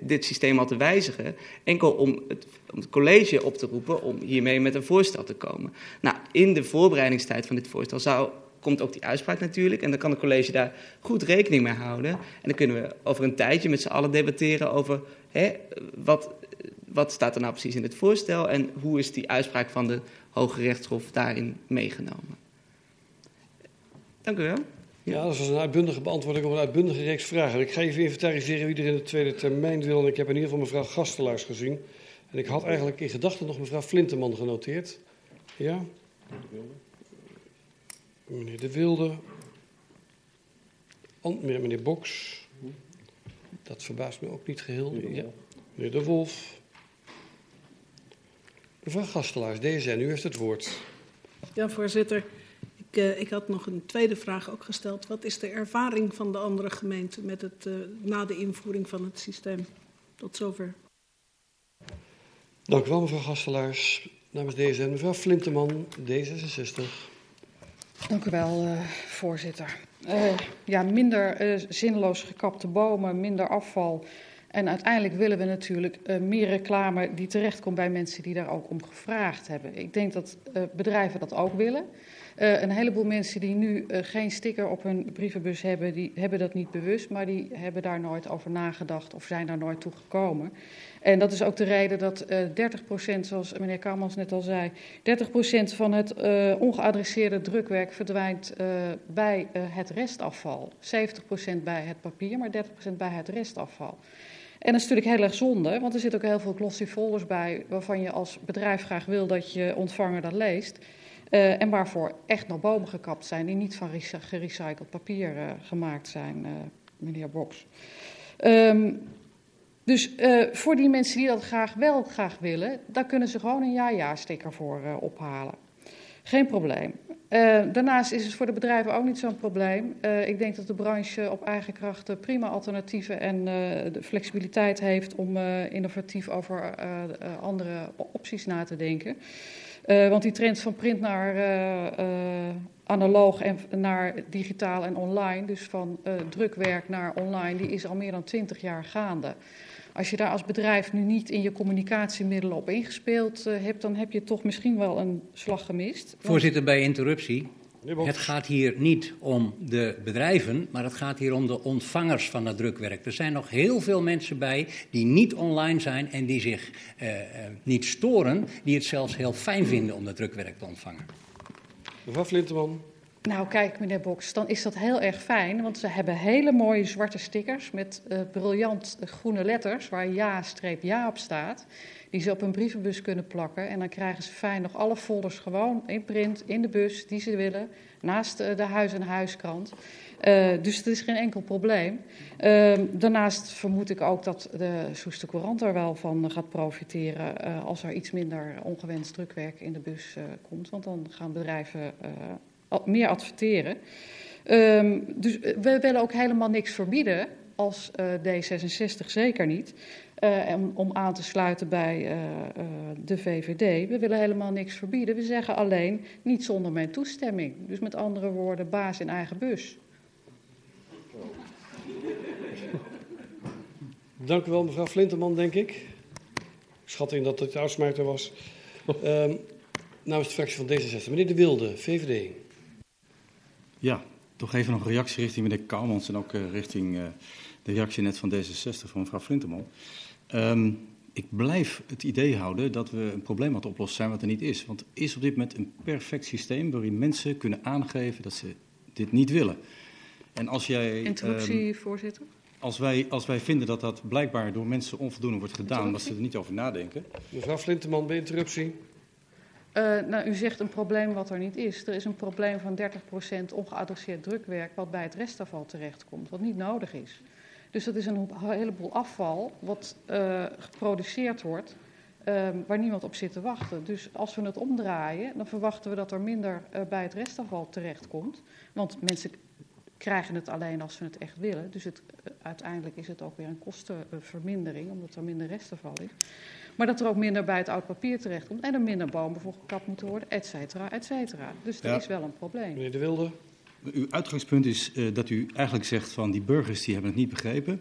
dit, systeem al te wijzigen. Enkel om het, om het college op te roepen om hiermee met een voorstel te komen. Nou, in de voorbereidingstijd van dit voorstel zou, komt ook die uitspraak natuurlijk. En dan kan het college daar goed rekening mee houden. En dan kunnen we over een tijdje met z'n allen debatteren over hè, wat, wat staat er nou precies in het voorstel en hoe is die uitspraak van de Hoge Rechtshof daarin meegenomen? Dank u wel. Ja, dat was een uitbundige beantwoording op een uitbundige reeks vragen. Ik ga even inventariseren wie er in de tweede termijn wil. En ik heb in ieder geval mevrouw Gastelaars gezien. En ik had eigenlijk in gedachten nog mevrouw Flinteman genoteerd. Ja? Meneer De Wilde. Meneer Boks. Dat verbaast me ook niet geheel. Ja. Meneer De Wolf. Mevrouw Gastelaars, DSN, u heeft het woord. Ja, voorzitter. Ik, uh, ik, had nog een tweede vraag ook gesteld. Wat is de ervaring van de andere gemeenten met het, uh, na de invoering van het systeem? Tot zover. Dank u wel, mevrouw Gastelaars. Namens DSN, mevrouw Flinteman, D66. Dank u wel, uh, voorzitter. ja, minder zinloos gekapte bomen, minder afval. En uiteindelijk willen we natuurlijk meer reclame die terechtkomt bij mensen die daar ook om gevraagd hebben. Ik denk dat bedrijven dat ook willen. Uh, een heleboel mensen die nu uh, geen sticker op hun brievenbus hebben, die hebben dat niet bewust, maar die hebben daar nooit over nagedacht of zijn daar nooit toe gekomen. En dat is ook de reden dat uh, 30%, zoals meneer Kamans net al zei, 30% van het ongeadresseerde drukwerk verdwijnt bij het restafval. 70% bij het papier, maar 30% bij het restafval. En dat is natuurlijk heel erg zonde, want er zitten ook heel veel glossy folders bij waarvan je als bedrijf graag wil dat je ontvanger dat leest. Uh, en waarvoor echt nog bomen gekapt zijn die niet van gerecycled papier uh, gemaakt zijn, uh, meneer Boks. Um, dus voor die mensen die dat graag wel graag willen, daar kunnen ze gewoon een ja-ja-sticker voor ophalen. Geen probleem. daarnaast is het voor de bedrijven ook niet zo'n probleem. ik denk dat de branche op eigen kracht prima alternatieven en de flexibiliteit heeft om innovatief over andere opties na te denken. Uh, want die trend van print naar uh, uh, analoog en naar digitaal en online, dus van drukwerk naar online, die is al meer dan twintig jaar gaande. Als je daar als bedrijf nu niet in je communicatiemiddelen op ingespeeld hebt, dan heb je toch misschien wel een slag gemist. Voorzitter, bij interruptie. Het gaat hier niet om de bedrijven, maar het gaat hier om de ontvangers van het drukwerk. Er zijn nog heel veel mensen bij die niet online zijn en die zich uh, uh, niet storen, die het zelfs heel fijn vinden om dat drukwerk te ontvangen. Mevrouw Flinteman. Nou, kijk, meneer Boks, dan is dat heel erg fijn, want ze hebben hele mooie zwarte stickers met uh, briljant groene letters waar ja-ja op staat die ze op hun brievenbus kunnen plakken. En dan krijgen ze fijn nog alle folders gewoon in print, in de bus, die ze willen, naast de huis- en huiskrant. Uh, dus het is geen enkel probleem. Uh, daarnaast vermoed ik ook dat de Soester Courant er wel van gaat profiteren als er iets minder ongewenst drukwerk in de bus komt. Want dan gaan bedrijven meer adverteren. Um, dus we willen ook helemaal niks verbieden als D66 zeker niet. Uh, om, om, aan te sluiten bij de VVD. We willen helemaal niks verbieden. We zeggen alleen niet zonder mijn toestemming. Dus met andere woorden, baas in eigen bus. Dank u wel, mevrouw Flinterman, denk ik. Schatting dat het de uitsmijter was. Um, namens de fractie van D66. Meneer De Wilde, VVD. Ja, toch even nog een reactie richting meneer Kouwmans en ook richting de reactie net van D66 van mevrouw Flinterman. Um, ik blijf het idee houden dat we een probleem aan het oplossen zijn wat er niet is. Want er is op dit moment een perfect systeem waarin mensen kunnen aangeven dat ze dit niet willen. En als jij. Interruptie, um, voorzitter. Als wij, als wij vinden dat dat blijkbaar door mensen onvoldoende wordt gedaan, dat ze er niet over nadenken. Mevrouw Flinteman, bij interruptie. Uh, nou, u zegt een probleem wat er niet is. Er is een probleem van 30% ongeadresseerd drukwerk wat bij het restafval terechtkomt, wat niet nodig is. Dus dat is een heleboel afval wat uh, geproduceerd wordt, uh, waar niemand op zit te wachten. Dus als we het omdraaien, dan verwachten we dat er minder uh, bij het restafval terechtkomt. Want mensen krijgen het alleen als ze het echt willen. Dus het, uiteindelijk is het ook weer een kostenvermindering, omdat er minder restafval is. Maar dat er ook minder bij het oud papier terechtkomt en er minder bomen voor gekapt moeten worden, et cetera, et cetera. Dus dat ja. is wel een probleem. Meneer De Wilde. Uw uitgangspunt is uh, dat u eigenlijk zegt van die burgers die hebben het niet begrepen.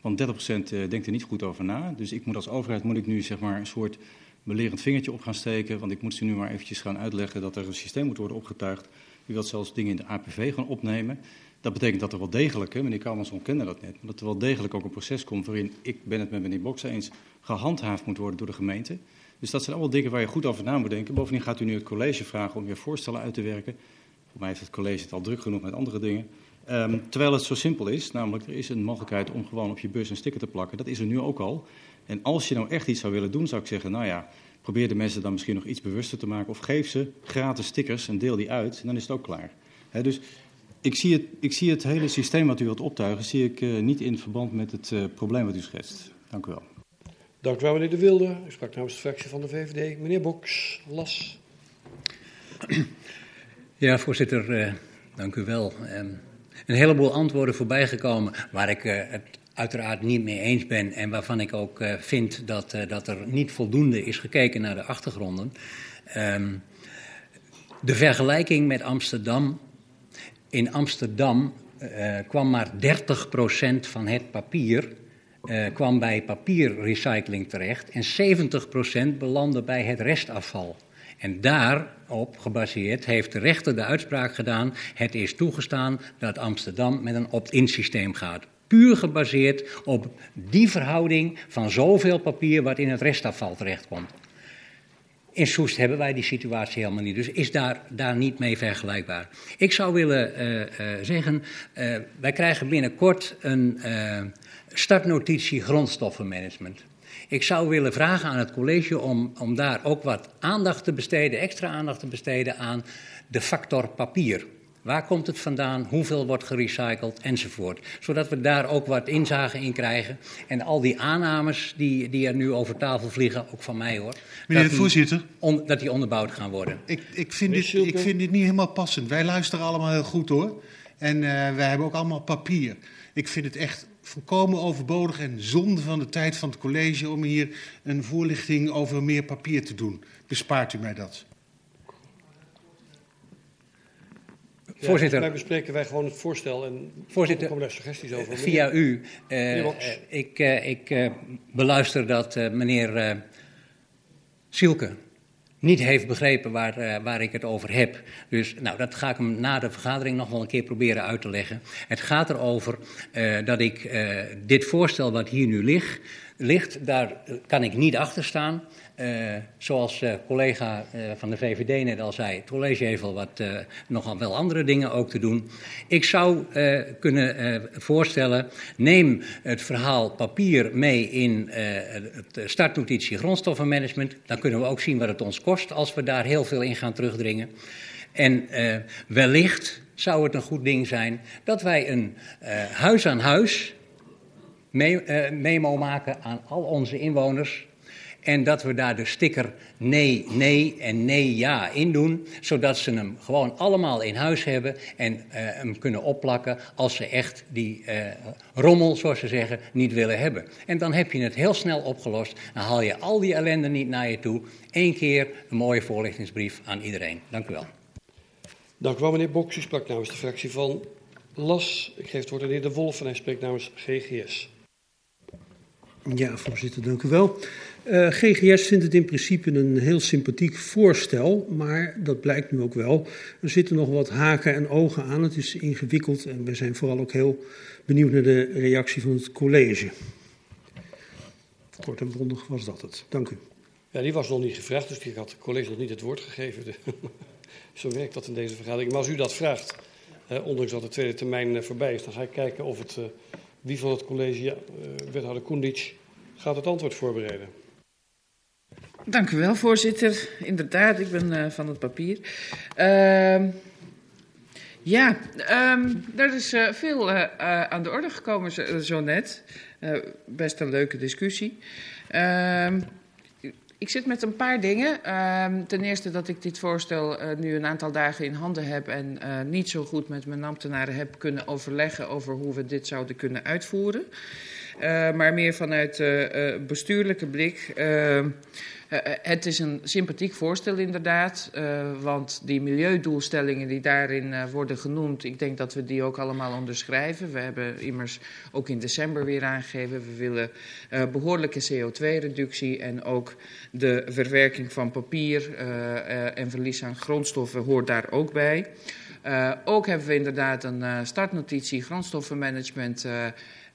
Want 30% uh, denkt er niet goed over na. Dus ik moet als overheid moet ik nu zeg maar een soort belerend vingertje op gaan steken. Want ik moet ze nu maar eventjes gaan uitleggen dat er een systeem moet worden opgetuigd U wilt zelfs dingen in de APV gaan opnemen. Dat betekent dat er wel degelijk, hè, meneer Kalmans ontkende dat net, maar dat er wel degelijk ook een proces komt waarin, ik ben het met meneer Boks eens, gehandhaafd moet worden door de gemeente. Dus dat zijn allemaal dingen waar je goed over na moet denken. Bovendien gaat u nu het college vragen om weer voorstellen uit te werken. Voor mij heeft het college het al druk genoeg met andere dingen. Um, terwijl het zo simpel is, namelijk er is een mogelijkheid om gewoon op je bus een sticker te plakken. Dat is er nu ook al. En als je nou echt iets zou willen doen, zou ik zeggen, nou ja, probeer de mensen dan misschien nog iets bewuster te maken. Of geef ze gratis stickers en deel die uit en dan is het ook klaar. Dus ik zie, het, ik zie het hele systeem wat u wilt optuigen, zie ik uh, niet in verband met het uh, probleem wat u schetst. Dank u wel. Dank u wel, meneer De Wilde. U sprak namens de fractie van de VVD. Meneer Boks, Las. Ja, voorzitter, uh, dank u wel. Um, een heleboel antwoorden voorbijgekomen waar ik uh, het uiteraard niet mee eens ben en waarvan ik ook uh, vind dat, uh, dat er niet voldoende is gekeken naar de achtergronden. Um, de vergelijking met Amsterdam. In Amsterdam kwam maar 30% van het papier kwam bij papierrecycling terecht en 70% belandde bij het restafval. En daarop gebaseerd heeft de rechter de uitspraak gedaan: het is toegestaan dat Amsterdam met een opt-in systeem gaat. Puur gebaseerd op die verhouding van zoveel papier wat in het restafval terechtkomt. In Soest hebben wij die situatie helemaal niet. Dus is daar, daar niet mee vergelijkbaar. Ik zou willen uh, uh, zeggen, uh, wij krijgen binnenkort een startnotitie grondstoffenmanagement. Ik zou willen vragen aan het college om, om daar ook wat aandacht te besteden, extra aandacht te besteden aan de factor papier. Waar komt het vandaan? Hoeveel wordt gerecycled? Enzovoort. Zodat we daar ook wat inzage in krijgen. En al die aannames die, die er nu over tafel vliegen, ook van mij hoor. Meneer de voorzitter. On, dat die onderbouwd gaan worden. Ik, ik, vind dit, ik vind dit niet helemaal passend. Wij luisteren allemaal heel goed hoor. En uh, wij hebben ook allemaal papier. Ik vind het echt volkomen overbodig en zonde van de tijd van het college om hier een voorlichting over meer papier te doen. Bespaart u mij dat? Voorzitter. Wij bespreken wij gewoon het voorstel en Voorzitter, er komen daar suggesties over. Via u. Uh, uh, ik uh, ik beluister dat meneer Sielke niet heeft begrepen waar, uh, waar ik het over heb. Dus nou, dat ga ik hem na de vergadering nog wel een keer proberen uit te leggen. Het gaat erover uh, dat ik uh, dit voorstel wat hier nu ligt, ligt, daar kan ik niet achter staan. Uh, zoals uh, collega uh, van de VVD net al zei, het college heeft wel wat, nogal wel andere dingen ook te doen. Ik zou kunnen voorstellen, neem het verhaal papier mee in het startnotitie grondstoffenmanagement. Dan kunnen we ook zien wat het ons kost als we daar heel veel in gaan terugdringen. En wellicht zou het een goed ding zijn dat wij een huis aan huis memo maken aan al onze inwoners en dat we daar de sticker nee, nee en nee, ja in doen. Zodat ze hem gewoon allemaal in huis hebben en uh, hem kunnen opplakken als ze echt die uh, rommel, zoals ze zeggen, niet willen hebben. En dan heb je het heel snel opgelost. Dan haal je al die ellende niet naar je toe. Eén keer een mooie voorlichtingsbrief aan iedereen. Dank u wel. Dank u wel, meneer Boks. U sprak namens de fractie van LAS. Ik geef het woord aan de heer De Wolf en hij spreekt namens GGS. Ja, voorzitter, dank u wel. Uh, GGS vindt het in principe een heel sympathiek voorstel, maar dat blijkt nu ook wel. Er zitten nog wat haken en ogen aan. Het is ingewikkeld en we zijn vooral ook heel benieuwd naar de reactie van het college. Kort en bondig was dat het. Dank u. Ja, die was nog niet gevraagd, dus die had het college nog niet het woord gegeven. Zo werkt dat in deze vergadering. Maar als u dat vraagt, eh, ondanks dat de tweede termijn eh, voorbij is, dan ga ik kijken of het, uh, wie van het college, ja, uh, wethouder Koendic, gaat het antwoord voorbereiden. Dank u wel, voorzitter. Inderdaad, ik ben uh, van het papier. Uh, ja, um, er is uh, veel uh, aan de orde gekomen zo, zo net. best een leuke discussie. Ehm, ik zit met een paar dingen. Ehm, ten eerste dat ik dit voorstel nu een aantal dagen in handen heb en niet zo goed met mijn ambtenaren heb kunnen overleggen over hoe we dit zouden kunnen uitvoeren. Maar meer vanuit bestuurlijke blik. Het is een sympathiek voorstel inderdaad, want die milieudoelstellingen die daarin worden genoemd, ik denk dat we die ook allemaal onderschrijven. We hebben immers ook in december weer aangegeven, we willen behoorlijke CO2-reductie en ook de verwerking van papier en verlies aan grondstoffen hoort daar ook bij. Ook hebben we inderdaad een startnotitie grondstoffenmanagement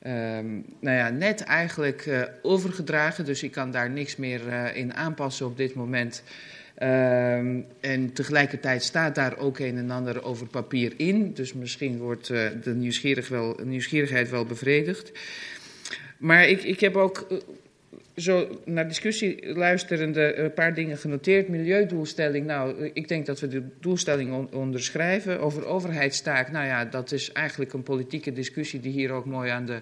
um, nou ja, net eigenlijk overgedragen. Dus ik kan daar niks meer in aanpassen op dit moment. Um, en tegelijkertijd staat daar ook een en ander over papier in. Dus misschien wordt de nieuwsgierig wel, nieuwsgierigheid wel bevredigd. Maar ik, ik heb ook zo naar discussie luisterende een paar dingen genoteerd. Milieudoelstelling, nou, ik denk dat we de doelstelling on onderschrijven. Over overheidstaak, nou ja, dat is eigenlijk een politieke discussie die hier ook mooi aan de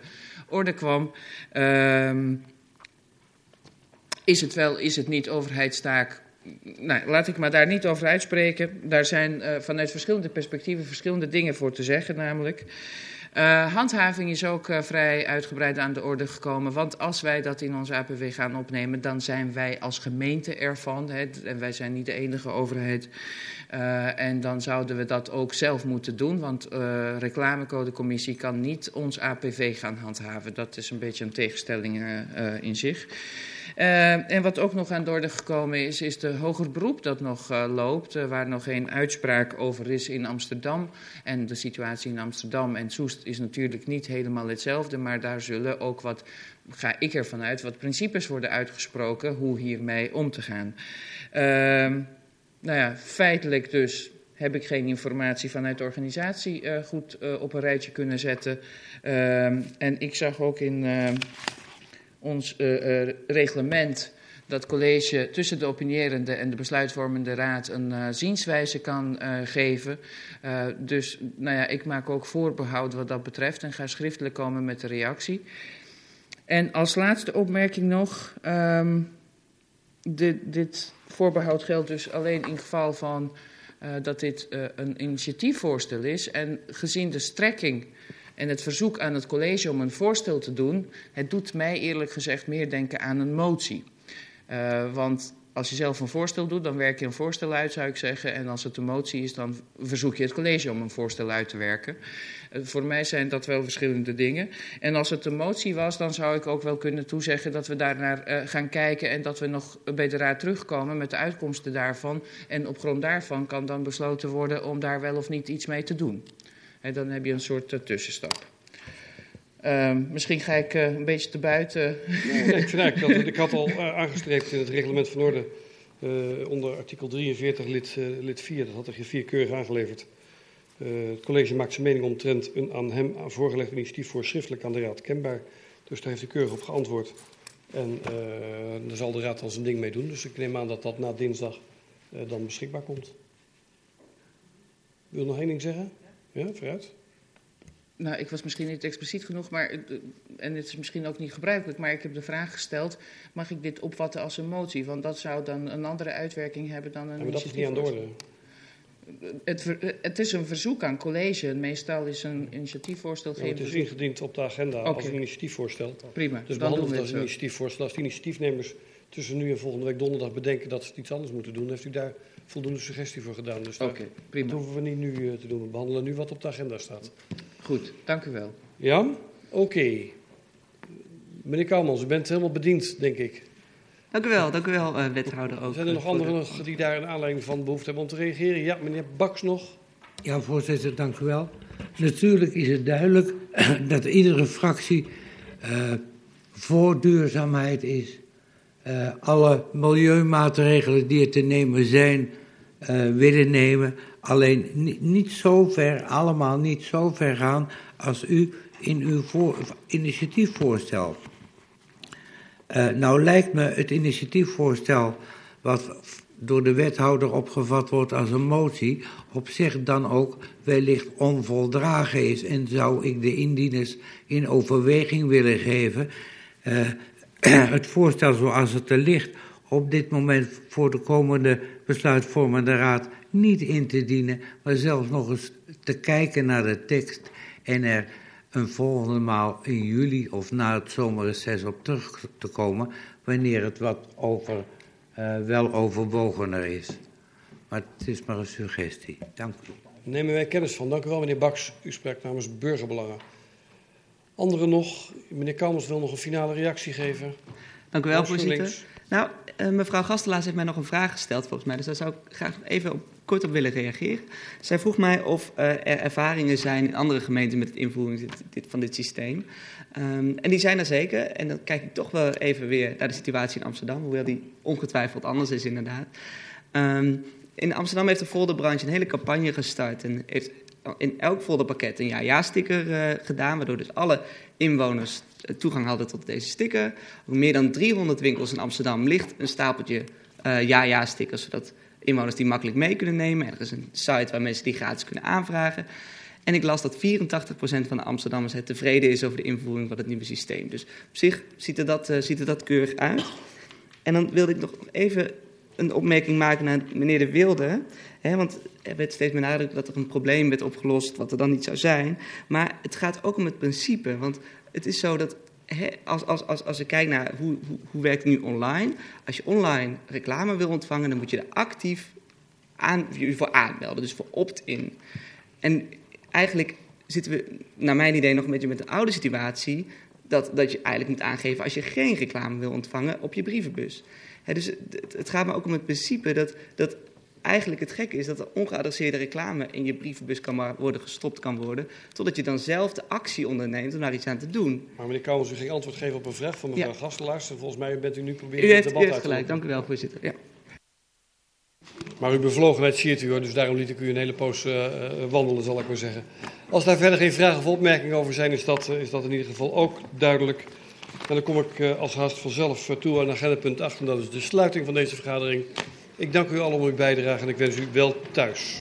orde kwam. Um, is het wel, is het niet overheidstaak? Nou, laat ik maar daar niet over uitspreken. Daar zijn uh, vanuit verschillende perspectieven verschillende dingen voor te zeggen, namelijk. Uh, handhaving is ook uh, vrij uitgebreid aan de orde gekomen. Want als wij dat in onze APW gaan opnemen, dan zijn wij als gemeente ervan. Hè, en wij zijn niet de enige overheid. Uh, en dan zouden we dat ook zelf moeten doen. Want reclamecodecommissie kan niet ons APV gaan handhaven. Dat is een beetje een tegenstelling in zich. Uh, en wat ook nog aan de orde gekomen is, is de hoger beroep dat nog uh, loopt, uh, waar nog geen uitspraak over is in Amsterdam. En de situatie in Amsterdam en Soest is natuurlijk niet helemaal hetzelfde, maar daar zullen ook wat, ga ik ervan uit, wat principes worden uitgesproken hoe hiermee om te gaan. Ehm, nou ja, feitelijk dus heb ik geen informatie vanuit de organisatie goed op een rijtje kunnen zetten. Uh, en ik zag ook in ons uh, uh, reglement dat college tussen de opinierende en de besluitvormende raad een uh, zienswijze kan geven. dus nou ja, ik maak ook voorbehoud wat dat betreft en ga schriftelijk komen met de reactie. En als laatste opmerking nog, um, dit, dit voorbehoud geldt dus alleen in geval van dat dit een initiatiefvoorstel is en gezien de strekking en het verzoek aan het college om een voorstel te doen, het doet mij eerlijk gezegd meer denken aan een motie. Uh, want als je zelf een voorstel doet, dan werk je een voorstel uit, zou ik zeggen. En als het een motie is, dan verzoek je het college om een voorstel uit te werken. Uh, voor mij zijn dat wel verschillende dingen. En als het een motie was, dan zou ik ook wel kunnen toezeggen dat we daarnaar uh, gaan kijken en dat we nog bij de raad terugkomen met de uitkomsten daarvan. En op grond daarvan kan dan besloten worden om daar wel of niet iets mee te doen. En dan heb je een soort uh, tussenstap. Uh, misschien ga ik uh, een beetje te buiten. Nee, nee, ik, dat, ik had al uh, aangestreept in het reglement van orde onder artikel 43 lid, lid 4. Dat had er vier keurig aangeleverd. het college maakt zijn mening omtrent een aan hem voorgelegd initiatief voor schriftelijk aan de raad kenbaar. Dus daar heeft de keurig op geantwoord. En daar zal de raad dan zijn ding mee doen. Dus ik neem aan dat dat na dinsdag dan beschikbaar komt. Wil nog één ding zeggen? Ja, vooruit. Nou, ik was misschien niet expliciet genoeg, maar, en het is misschien ook niet gebruikelijk, maar ik heb de vraag gesteld, mag ik dit opvatten als een motie? Want dat zou dan een andere uitwerking hebben dan een ja, maar dat is niet aan de orde. Het, het, is een verzoek aan college. Meestal is een initiatiefvoorstel geen ja, Het is ingediend op de agenda okay. als een initiatiefvoorstel. Prima. Dus behandeld als een initiatiefvoorstel. Als de initiatiefnemers tussen nu en volgende week donderdag bedenken dat ze iets anders moeten doen, heeft u daar voldoende suggestie voor gedaan. Dus okay, prima. dat hoeven we niet nu uh, te doen. We behandelen nu wat op de agenda staat. Goed, dank u wel. Ja, oké. Okay. Meneer Kouwmans, u bent helemaal bediend, denk ik. Dank u wel, dank u wel, uh, wethouder. Ook Zijn er nog anderen nog die daar een aanleiding van behoefte hebben om te reageren? Ja, meneer Baks nog. Ja, voorzitter, dank u wel. Natuurlijk is het duidelijk dat iedere fractie uh, voor duurzaamheid is. Uh, alle milieumaatregelen die er te nemen zijn, uh, willen nemen. Alleen niet, niet zo ver, allemaal niet zo ver gaan als u in uw voor, initiatiefvoorstel. Uh, nou lijkt me het initiatiefvoorstel wat door de wethouder opgevat wordt als een motie, op zich dan ook wellicht onvoldragen is. En zou ik de indieners in overweging willen geven uh, het voorstel zoals het er ligt op dit moment voor de komende besluitvormende raad niet in te dienen, maar zelfs nog eens te kijken naar de tekst en er een volgende maal in juli of na het zomerreces op terug te komen, wanneer het wat over, uh, wel overwogener is. Maar het is maar een suggestie. Dank u. Nemen wij kennis van. Dank u wel, meneer Baks. U spreekt namens Burgerbelangen. Anderen nog? Meneer Kalmers wil nog een finale reactie geven. Dank u wel, voorzitter. Nou, uh, mevrouw Gastelaars heeft mij nog een vraag gesteld volgens mij. Dus daar zou ik graag even kort op willen reageren. Zij vroeg mij of uh, er ervaringen zijn in andere gemeenten met het invoering dit, van dit systeem. Um, en die zijn er zeker. En dan kijk ik toch wel even weer naar de situatie in Amsterdam. Hoewel die ongetwijfeld anders is inderdaad. Um, in Amsterdam heeft de folderbranche een hele campagne gestart. En heeft in elk folderpakket een ja-ja-sticker uh, gedaan. Waardoor dus alle inwoners toegang hadden tot deze sticker. Ook meer dan 300 winkels in Amsterdam ligt een stapeltje uh, ja-ja-stickers, zodat inwoners die makkelijk mee kunnen nemen. Er is een site waar mensen die gratis kunnen aanvragen. En ik las dat 84% van de Amsterdammers het tevreden is over de invoering van het nieuwe systeem. Dus op zich ziet er dat, uh, ziet dat keurig uit. En dan wilde ik nog even een opmerking maken naar meneer De Wilde. Hè, want er werd steeds benadrukt dat er een probleem werd opgelost, wat er dan niet zou zijn. Maar het gaat ook om het principe. Want het is zo dat als, als, als, als ik kijk naar hoe, hoe, hoe werkt het nu online. Als je online reclame wil ontvangen, dan moet je er actief aan, voor aanmelden. Dus voor opt-in. En eigenlijk zitten we, naar mijn idee, nog een beetje met de oude situatie. Dat, dat je eigenlijk moet aangeven als je geen reclame wil ontvangen op je brievenbus. Dus het, het, gaat me ook om het principe dat, dat eigenlijk het gekke is dat er ongeadresseerde reclame in je brievenbus kan worden gestopt kan worden, totdat je dan zelf de actie onderneemt om daar iets aan te doen. Maar meneer Kouwens, u ging antwoord geven op een vraag van mevrouw ja. Gastelaars. Volgens mij bent u nu proberen u heeft, het debat u heeft gelijk, dank u wel, voorzitter. Ja. Maar uw bevlogenheid siert u hoor, dus daarom liet ik u een hele poos uh, wandelen, zal ik maar zeggen. Als daar verder geen vragen of opmerkingen over zijn, is dat, uh, is dat in ieder geval ook duidelijk. En dan kom ik uh, als haast vanzelf toe aan agenda punt 8, en dat is de sluiting van deze vergadering. Ik dank u allen om uw bijdrage en ik wens u wel thuis.